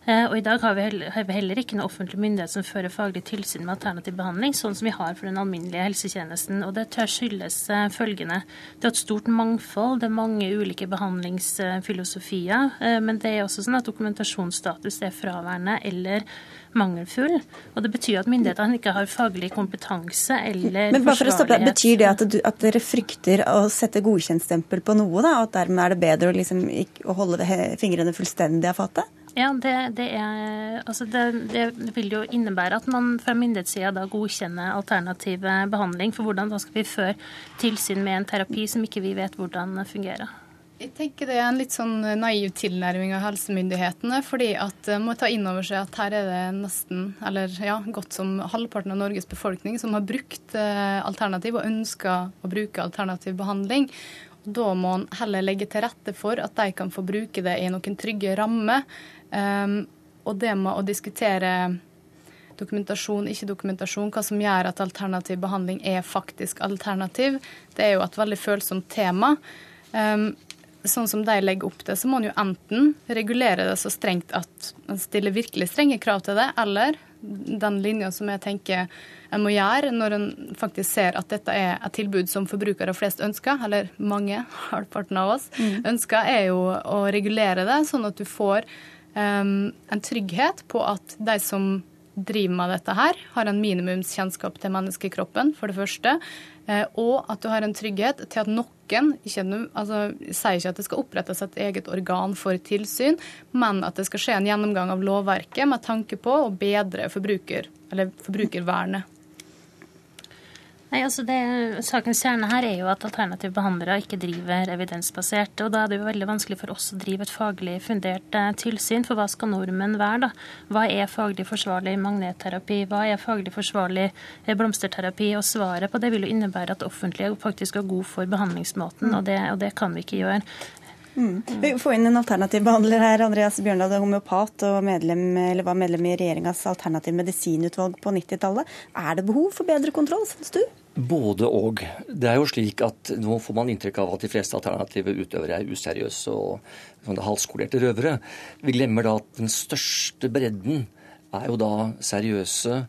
S14: Eh, og I dag har vi, heller, ikke noe offentlig myndighet som fører faglig tilsyn med alternativ behandling, sånn som vi har for den alminnelige helsetjenesten. Og Det tør skyldes eh, følgende. Det er et stort mangfold, det er mange ulike behandlingsfilosofier. Eh, men det er også sånn at dokumentasjonsstatus er fraværende eller mangelfull. Og Det betyr at myndighetene ikke har faglig kompetanse eller
S1: Men bare for å stoppe, Betyr det at, du, at dere frykter å sette godkjentstempel på noe, da? Og at dermed er det bedre å, liksom, å holde fingrene fullstendig av fatet?
S14: Ja, det, det, er, altså det, det, vil jo innebære at man fra myndighetssida da godkjenner alternativ behandling. For hvordan da skal vi føre tilsyn med en terapi som ikke vi vet hvordan fungerer?
S13: Jeg tenker Det er en litt sånn naiv tilnærming av helsemyndighetene. fordi at Man må ta inn over seg at her er det nesten, eller ja, godt som halvparten av Norges befolkning som har brukt eh, alternativ og ønsker å bruke alternativ behandling. Da må man heller legge til rette for at de kan få bruke det i noen trygge rammer. Um, og det med å diskutere dokumentasjon, ikke dokumentasjon, hva som gjør at alternativ behandling er faktisk alternativ, det er jo et veldig følsomt tema. Um, sånn som de legger opp det, så må man jo enten regulere det så strengt at man stiller virkelig strenge krav til det, eller den linja som jeg tenker en må gjøre når en faktisk ser at dette er et tilbud som forbrukere flest ønsker, eller mange, halvparten av oss, mm. ønsker, er jo å regulere det, sånn at du får um, en trygghet på at de som driver med dette her, har en minimumskjennskap til menneskekroppen, for det første. Eh, og at du har en trygghet til at noen ikke, altså, sier ikke at det skal opprettes et eget organ for tilsyn, men at det skal skje en gjennomgang av lovverket med tanke på å bedre forbruker, eller forbrukervernet.
S14: Nei, altså det, Sakens kjerne her er jo at alternative behandlere ikke driver evidensbasert. og Da er det jo veldig vanskelig for oss å drive et faglig fundert eh, tilsyn. For hva skal normen være? da? Hva er faglig forsvarlig magnetterapi? Hva er faglig forsvarlig eh, blomsterterapi? Og svaret på det vil jo innebære at det offentlige faktisk er god for behandlingsmåten, og det, og det kan vi ikke gjøre.
S1: Mm. Vi får inn en alternativ behandler her. Andreas Bjørndal er homeopat og medlem, var medlem i regjeringas alternativ medisinutvalg på 90-tallet. Er det behov for bedre kontroll, syns du?
S15: Både og. Det er jo slik at Nå får man inntrykk av at de fleste alternative utøvere er useriøse og halvskolerte røvere. Vi glemmer da at den største bredden er jo da seriøse,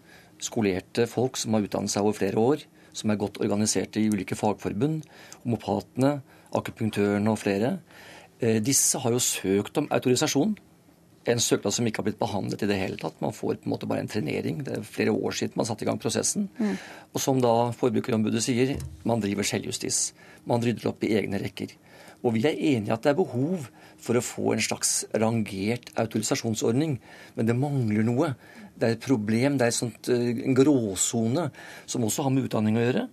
S15: skolerte folk som har utdannet seg over flere år, som er godt organiserte i ulike fagforbund. Homopatene, akupunktørene og flere. Eh, disse har jo søkt om autorisasjon en søknad som ikke har blitt behandlet i det hele tatt. Man får på en måte bare en trenering. Det er flere år siden man satte i gang prosessen. Mm. Og som da Forbrukerombudet sier, man driver selvjustis. Man rydder opp i egne rekker. Og vi er enige i at det er behov for å få en slags rangert autorisasjonsordning. Men det mangler noe. Det er et problem, det er sånt, eh, en gråsone som også har med utdanning å gjøre.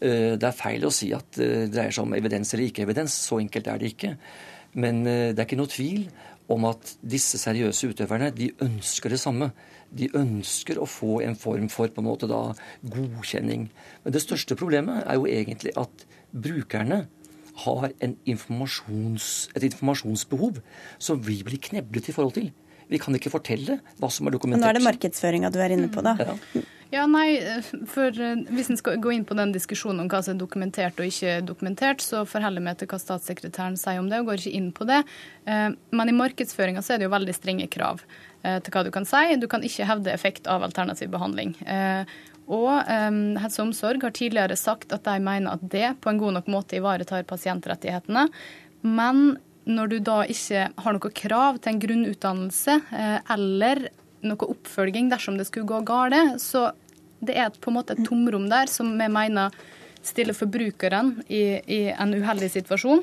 S15: Eh, det er feil å si at det dreier seg om evidens eller ikke evidens. Så enkelt er det ikke. Men det er ikke noe tvil om at disse seriøse utøverne de ønsker det samme. De ønsker å få en form for på en måte da godkjenning. Men det største problemet er jo egentlig at brukerne har informasjons, et informasjonsbehov som vi blir kneblet i forhold til. Vi kan ikke fortelle hva som er dokumentert.
S1: Men nå er det markedsføringa du er inne på, da. Ja.
S13: Ja, nei, for eh, Hvis en skal gå inn på den diskusjonen om hva som er dokumentert og ikke dokumentert, så forholder meg til hva statssekretæren sier om det, og går ikke inn på det. Eh, men i markedsføringa er det jo veldig strenge krav eh, til hva du kan si. Du kan ikke hevde effekt av alternativ behandling. Og Helse og Omsorg har tidligere sagt at de mener at det på en god nok måte ivaretar pasientrettighetene. Men når du da ikke har noe krav til en grunnutdannelse eller noe oppfølging dersom det skulle gå galt. Så det er på en måte et tomrom der som vi mener stiller forbrukeren i, i en uheldig situasjon.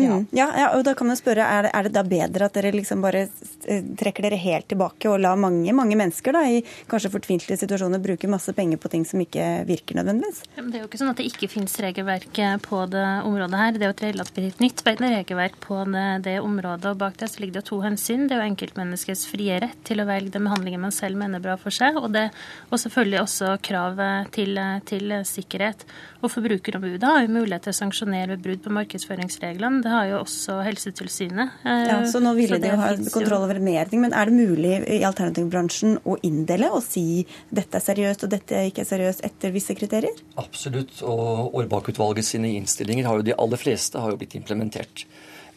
S1: Mm. Ja, ja, og da kan man spørre, er det, er det, da bedre at dere liksom bare eh, trekker dere helt tilbake og lar mange mange mennesker da, i kanskje fortvilte situasjoner bruke masse penger på ting som ikke virker nødvendigvis?
S14: Det er jo ikke sånn at det ikke finnes regelverk på det området her. Det er jo et relativt nytt regelverk på det, det, området. og Bak det så ligger det to hensyn. Det er jo enkeltmenneskets frie rett til å velge den behandlingen man selv mener bra for seg, og, det, og selvfølgelig også kravet til, til sikkerhet. Og Forbrukerombudet har jo mulighet til å sanksjonere ved brudd på markedsføringsreglene. Det har jo også Helsetilsynet.
S1: Ja, Så nå ville de jo ha kontroll over mer ting. Men er det mulig i alternativbransjen å inndele og si dette er seriøst og dette er ikke seriøst etter visse kriterier?
S15: Absolutt. Og Aarbakk-utvalget sine innstillinger har jo de aller fleste har jo blitt implementert.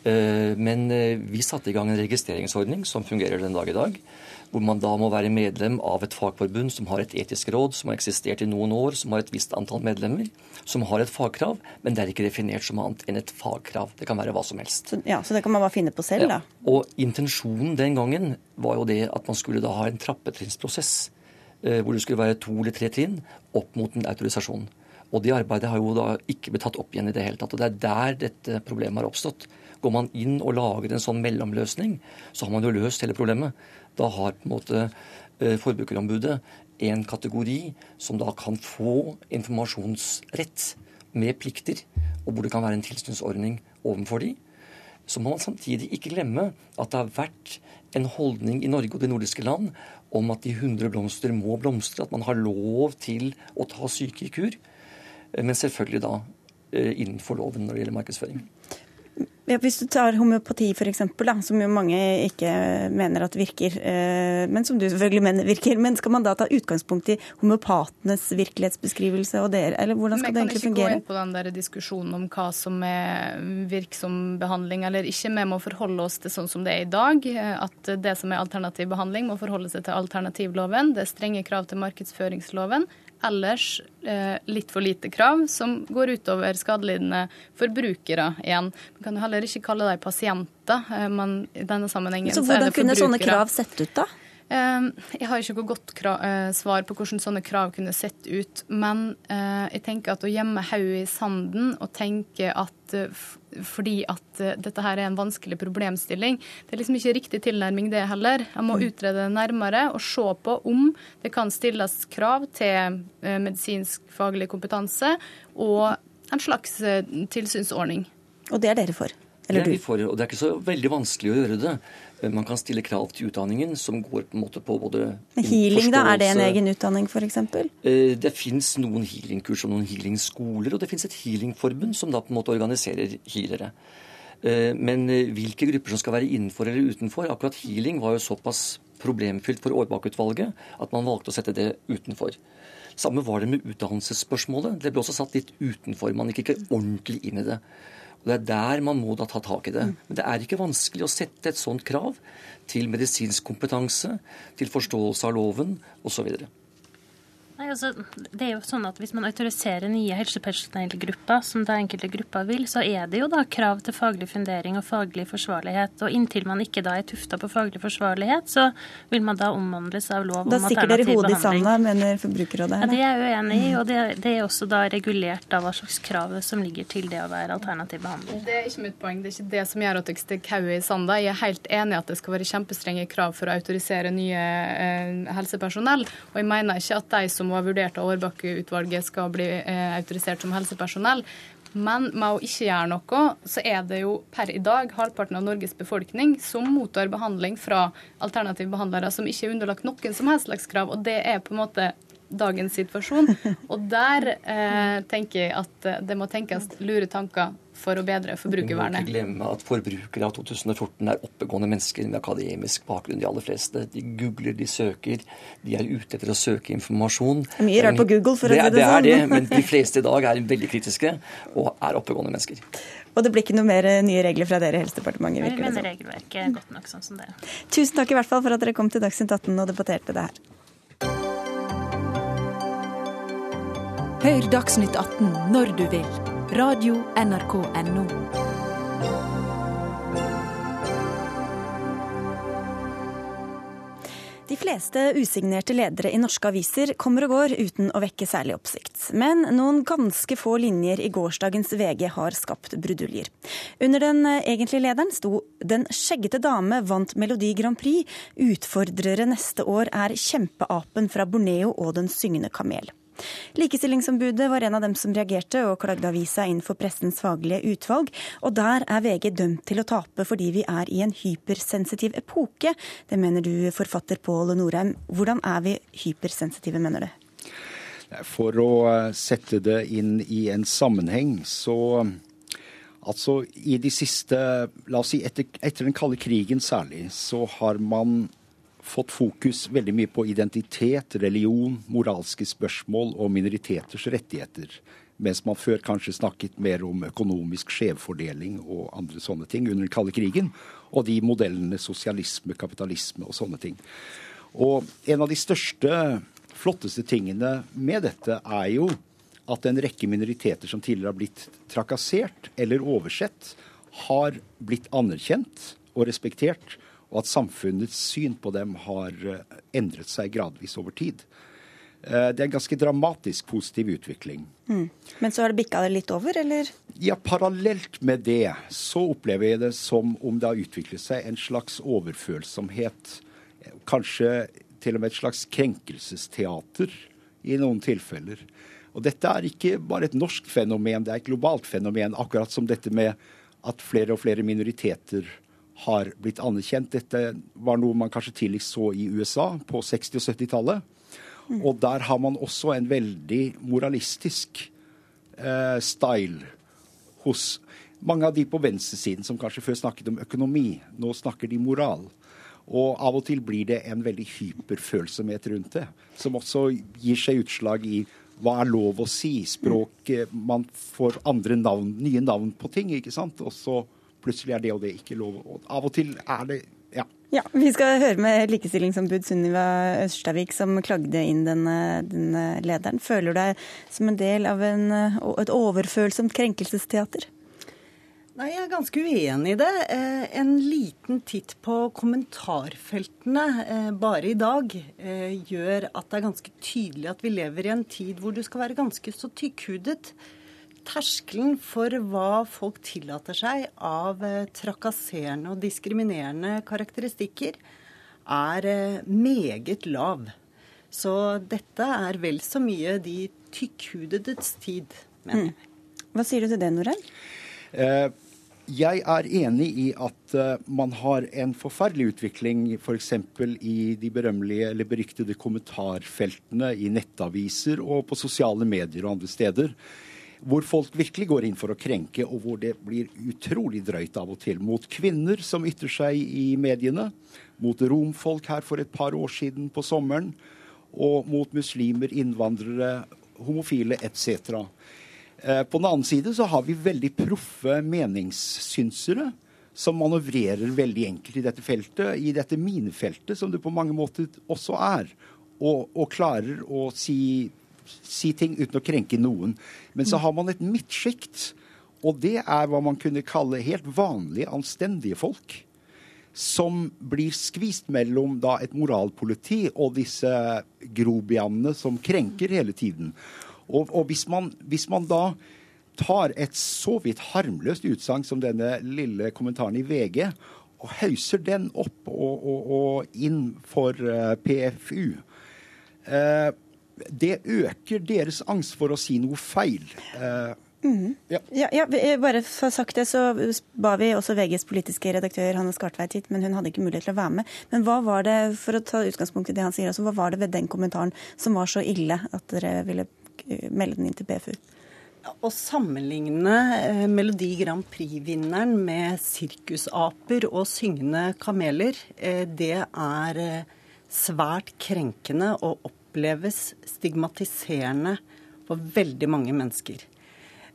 S15: Eh, men eh, vi satte i gang en registreringsordning som fungerer den dag i dag hvor man da må være medlem av et fagforbund som har et etisk råd, som har eksistert i noen år, som har et visst antall medlemmer, som har et fagkrav, men det er ikke definert som annet enn et fagkrav. Det kan være hva som helst.
S1: Så, ja, Så det kan man bare finne på selv, ja. da?
S15: Og intensjonen den gangen var jo det at man skulle da ha en trappetrinnsprosess, eh, hvor det skulle være to eller tre trinn opp mot en autorisasjon. Og det arbeidet har jo da ikke blitt tatt opp igjen i det hele tatt. Og det er der dette problemet har oppstått. Går man inn og lager en sånn mellomløsning, så har man jo løst hele problemet. Da har på en måte eh, Forbrukerombudet en kategori som da kan få informasjonsrett med plikter, og hvor det kan være en tilsynsordning overfor de. Så må man samtidig ikke glemme at det har vært en holdning i Norge og de nordiske land om at de 100 blomster må blomstre, at man har lov til å ta syke i kur. Men selvfølgelig da eh, innenfor loven når det gjelder markedsføring.
S1: Ja, hvis du tar homeopati f.eks., som jo mange ikke mener at virker, eh, men som du selvfølgelig mener virker. Men skal man da ta utgangspunkt i homeopatenes virkelighetsbeskrivelse og dere, eller hvordan skal det egentlig fungere?
S13: Vi kan ikke gå inn på den der diskusjonen om hva som er virksom behandling eller ikke. Vi må forholde oss til sånn som det er i dag. At det som er alternativ behandling må forholde seg til alternativloven. Det er strenge krav til markedsføringsloven ellers eh, litt for lite krav, som går utover skadelidende forbrukere igjen. Man kan jo heller ikke kalle dem pasienter, eh, men i denne sammenhengen
S1: så, så er det forbrukere. Så Hvordan kunne sånne krav sett ut, da?
S13: Eh, jeg har ikke noe godt eh, svar på hvordan sånne krav kunne sett ut. Men eh, jeg tenker at å gjemme hodet i sanden og tenke at fordi at dette her er en vanskelig problemstilling, det er liksom ikke riktig tilnærming det heller. Jeg må mm. utrede det nærmere og se på om det kan stilles krav til medisinsk faglig kompetanse og en slags tilsynsordning.
S1: Og det er dere for?
S15: Eller er vi for, og det er ikke så veldig vanskelig å gjøre det. Man kan stille krav til utdanningen som går på en måte på både Men
S1: Healing, da? Er det en egen utdanning, f.eks.?
S15: Eh, det fins noen healingkurs og noen healingskoler, og det fins et healingforbund som da på en måte organiserer healere. Eh, men eh, hvilke grupper som skal være innenfor eller utenfor Akkurat healing var jo såpass problemfylt for Årbakk-utvalget at man valgte å sette det utenfor. Samme var det med utdannelsesspørsmålet. Det ble også satt litt utenfor. Man gikk ikke ordentlig inn i det. Og Det er der man må da ta tak i det. Men det er ikke vanskelig å sette et sånt krav til medisinsk kompetanse, til forståelse av loven osv.
S14: Nei, altså, det er jo sånn at Hvis man autoriserer nye helsepersonellgrupper, som det enkelte grupper vil, så er det jo da krav til faglig fundering og faglig forsvarlighet. Og Inntil man ikke da er tufta på faglig forsvarlighet, så vil man da omvandles av lov
S1: da
S14: om
S1: stikker dere
S14: alternativ
S1: hodet i sanda, mener Forbrukerrådet.
S14: Ja,
S1: her,
S14: Det er jeg uenig i, og det, det er også da regulert av hva slags krav som ligger til det å være alternativ behandling.
S13: Det er ikke mitt poeng. Det er ikke det som gjør at dere stikker hodet i sanda. Jeg er helt enig i at det skal være kjempestrenge krav for å autorisere nye eh, helsepersonell. Og jeg mener ikke at de som var vurdert av Årbakke-utvalget, skal bli eh, autorisert som helsepersonell. Men med å ikke gjøre noe, så er det jo per i dag halvparten av Norges befolkning som mottar behandling fra alternative behandlere som ikke er underlagt noen som helst slags krav. Og det er på en måte dagens situasjon. Og der eh, tenker jeg at det må tenkes lure tanker for å bedre
S15: Vi må ikke glemme at forbrukere av 2014 er oppegående mennesker med akademisk bakgrunn, de aller fleste. De googler, de søker, de er ute etter å søke informasjon.
S1: Det er mye rart på Google, for å
S15: det,
S1: si det
S15: det
S1: sånn.
S15: er det, men de fleste i dag er veldig kritiske og er oppegående mennesker.
S1: Og det blir ikke noe mer eh, nye regler fra dere i Helsedepartementet, Vi det
S14: mener regelverket er godt nok sånn som det er.
S1: Tusen takk i hvert fall for at dere kom til Dagsnytt 18 og debatterte det her.
S9: Hør Dagsnytt 18 når du vil. Radio NRK NO.
S1: De fleste usignerte ledere i norske aviser kommer og går uten å vekke særlig oppsikt. Men noen ganske få linjer i gårsdagens VG har skapt bruduljer. Under den egentlige lederen sto 'Den skjeggete dame vant Melodi Grand Prix'. Utfordrere neste år er kjempeapen fra Borneo og Den syngende kamel. Likestillingsombudet var en av dem som reagerte og klagde avisa inn for pressens faglige utvalg, og der er VG dømt til å tape fordi vi er i en hypersensitiv epoke. Det mener du, forfatter Pål Norheim. Hvordan er vi hypersensitive, mener du?
S16: For å eh, sette det inn i en sammenheng, så Altså, i de siste La oss si etter, etter den kalde krigen særlig, så har man fått fokus veldig mye på identitet, religion, moralske spørsmål og minoriteters rettigheter. Mens man før kanskje snakket mer om økonomisk skjevfordeling og andre sånne ting under den kalde krigen. Og de modellene sosialisme, kapitalisme og sånne ting. Og en av de største, flotteste tingene med dette er jo at en rekke minoriteter som tidligere har blitt trakassert eller oversett, har blitt anerkjent og respektert, og at samfunnets syn på dem har eh, endret seg gradvis over tid. Eh, Det er en ganske dramatisk positiv utvikling.
S1: Mm. Men så har det bikka litt over, eller?
S16: Ja, Parallelt med det så opplever jeg det som om det har utviklet seg en slags overfølsomhet. Kanskje til og med et slags krenkelsesteater i noen tilfeller. Og dette er ikke bare et norsk fenomen, det er et globalt fenomen. Akkurat som dette med at flere og flere minoriteter har blitt anerkjent. Dette var noe man kanskje tidligst så i USA på 60- og 70-tallet. Og der har man også en veldig moralistisk eh, style hos mange av de på venstresiden som kanskje før snakket om økonomi. Nå snakker de moral. Og av og til blir det en veldig hyperfølsomhet rundt det, som også gir seg utslag i hva er lov å si? Språk Man får andre navn, nye navn på ting, ikke sant? Og så plutselig er det og det ikke lov. Og av og til er det Ja.
S1: Ja, Vi skal høre med likestillingsombud Sunniva Østerstavik, som klagde inn denne, denne lederen. Føler du deg som en del av en, et overfølsomt krenkelsesteater?
S17: Nei, jeg er ganske uenig i det. Eh, En liten titt på kommentarfeltene eh, bare i dag eh, gjør at det er ganske tydelig at vi lever i en tid hvor du skal være ganske så tykkhudet. Terskelen for hva folk tillater seg av eh, trakasserende og diskriminerende karakteristikker, er eh, meget lav. Så dette er vel så mye de tykkhudedes tid, mener jeg.
S1: Hva sier du til det, Norheim?
S16: Eh, Jeg er enig i at man har en forferdelig utvikling f.eks. i de berømmelige eller beryktede kommentarfeltene i nettaviser og på sosiale medier og andre steder. Hvor folk virkelig går inn for å krenke, og hvor det blir utrolig drøyt av og til. Mot kvinner som ytrer seg i mediene, mot romfolk her for et par år siden på sommeren, og mot muslimer, innvandrere, homofile etc. Eh, på den annen side så har vi veldig proffe meningssynsere som manøvrerer veldig enkelt i dette feltet, i dette minefeltet, som det på mange måter også er. Og, og klarer å si, si, ting uten å krenke noen. Men så har man et midtsjikt, og det er hva man kunne kalle helt vanlige, anstendige folk. Som blir skvist mellom da et moralpoliti og disse grobianene som krenker hele tiden. Og, og hvis, man, hvis man da tar et så vidt harmløst utsagn som denne lille kommentaren i VG, og hauser den opp og, og, og inn for uh, PFU. Uh, det øker deres angst for å si noe feil. Eh,
S1: mm. ja. Ja, ja, bare for å sagt det, så ba vi også VGs politiske redaktør Hanne Skartveit hit, men hun hadde ikke mulighet til å være med. Men hva var det for å ta utgangspunkt i det han sier, altså, hva var det ved den kommentaren som var så ille at dere ville melde den inn til PFU?
S17: Å sammenligne eh, Melodi Grand Prix-vinneren med sirkusaper og syngende kameler, eh, det er eh, svært krenkende og oppleves stigmatiserende for veldig mange mennesker.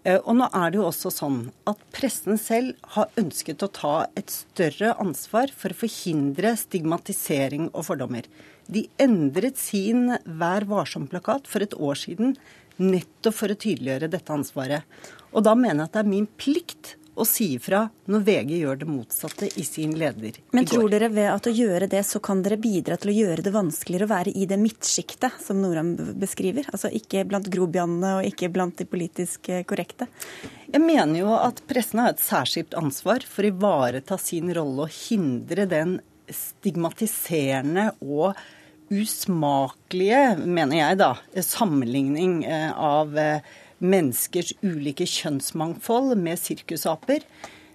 S17: Og nå er det jo også sånn at pressen selv har ønsket å ta et større ansvar for å forhindre stigmatisering og fordommer. De endret sin Vær varsom-plakat for et år siden nettopp for å tydeliggjøre dette ansvaret. Og da mener jeg at det er min plikt å si ifra når VG gjør det motsatte i sin leder
S1: Men tror dere ved at å gjøre det, så kan dere bidra til å gjøre det vanskeligere å være i det midtsjiktet som Noram beskriver? Altså ikke blant grobianene og ikke blant de politisk korrekte?
S17: Jeg mener jo at pressen har et særskilt ansvar for å ivareta sin rolle og hindre den stigmatiserende og usmakelige, mener jeg da, sammenligning eh, av eh, menneskers ulike kjønnsmangfold med sirkusaper.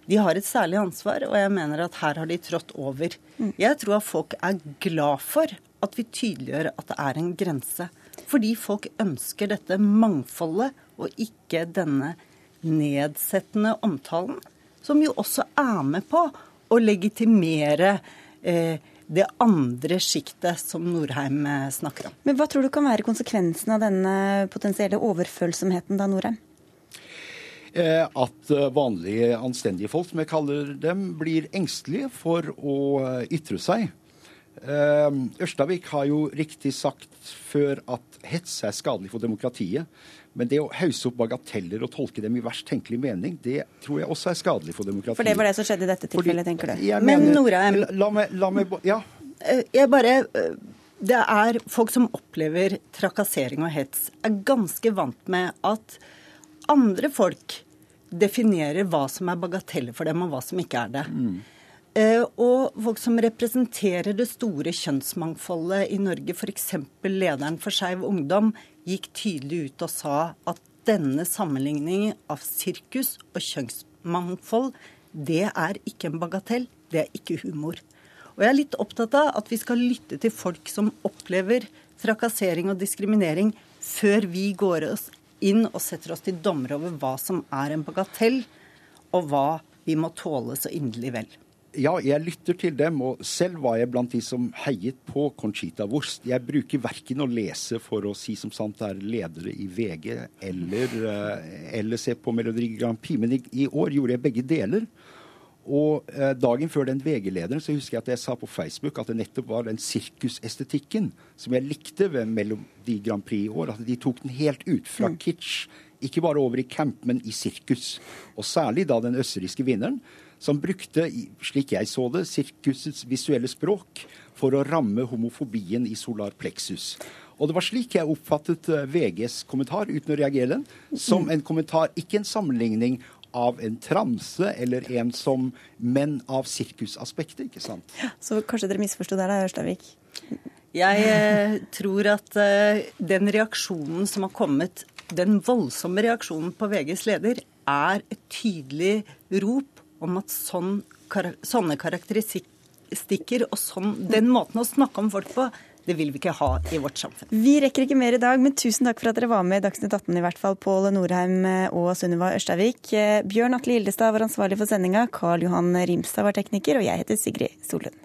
S17: De har et særlig ansvar, og jeg mener at her har de trådt over. Mm. Jeg tror at folk er glad for at vi tydeliggjør at det er en grense. Fordi folk ønsker dette mangfoldet, og ikke denne nedsettende omtalen. Som jo også er med på å legitimere eh, det andre sjiktet som Norheim eh, snakker om.
S1: Men Hva tror du kan være konsekvensen av denne potensielle overfølsomheten da, Norheim?
S16: Eh, at eh, vanlige, anstendige folk, som jeg kaller dem, blir engstelige for å ytre seg. Ørstavik har jo riktig sagt før at hets er skadelig for demokratiet. Men det å hause opp bagateller og tolke dem i verst tenkelig mening, det tror jeg også er skadelig for demokratiet.
S1: For det var det som skjedde i dette tilfellet, tenker du?
S17: Men Nora
S16: la, meg, la meg Ja.
S17: Eh, jeg bare eh, Det er folk som opplever trakassering og hets, er ganske vant med at andre folk definerer hva som er bagateller for dem, og hva som ikke er det. Mm. Uh, og folk som representerer det store kjønnsmangfoldet i Norge, f.eks. lederen for Skeiv Ungdom, gikk tydelig ut og sa at denne sammenligningen av sirkus og kjønnsmangfold, det er ikke en bagatell, det er ikke humor. Og jeg er litt opptatt av at vi skal lytte til folk som opplever trakassering og diskriminering, før vi går oss inn og setter oss til dommer over hva som er en bagatell, og hva vi må tåle så inderlig vel
S16: ja, jeg lytter til dem, og selv var jeg blant de som heiet på Conchita Wurst. Jeg bruker verken å lese for å si som sant er ledere i VG, eller, uh, eller se på Melodi Grand Prix, men i, i, år gjorde jeg begge deler. Og eh, dagen før den VG-lederen så husker jeg at jeg sa på Facebook at det nettopp var den sirkusestetikken som jeg likte ved Melodi Grand Prix i år. At de tok den helt ut fra mm. kitsch. Ikke bare over i camp, men i sirkus. Og særlig da den østerrikske vinneren som brukte, slik jeg så det, sirkusets visuelle språk for å ramme homofobien i solar plexus. Og det var slik jeg oppfattet eh, VGs kommentar, uten å reagere den, som en kommentar, ikke en sammenligning av en transe eller en som menn av sirkusaspektet, ikke sant?
S1: Så kanskje dere misforsto der, da, Ørstavik?
S17: Jeg eh, tror at eh, den reaksjonen som har kommet, den voldsomme reaksjonen på VGs leder, er et tydelig rop om at sånn, sånne karakteristikker og sånn, den måten å snakke om folk på, Det vil vi ikke ha i vårt samfunn.
S1: Vi rekker ikke mer i dag, men tusen takk for at dere var med i Dagsnytt 18, i hvert fall Pål Norheim og Sunniva Ørstavik. Bjørn Atle Gildestad var ansvarlig for sendinga, Karl Johan Rimstad var tekniker, og jeg heter Sigrid Solund.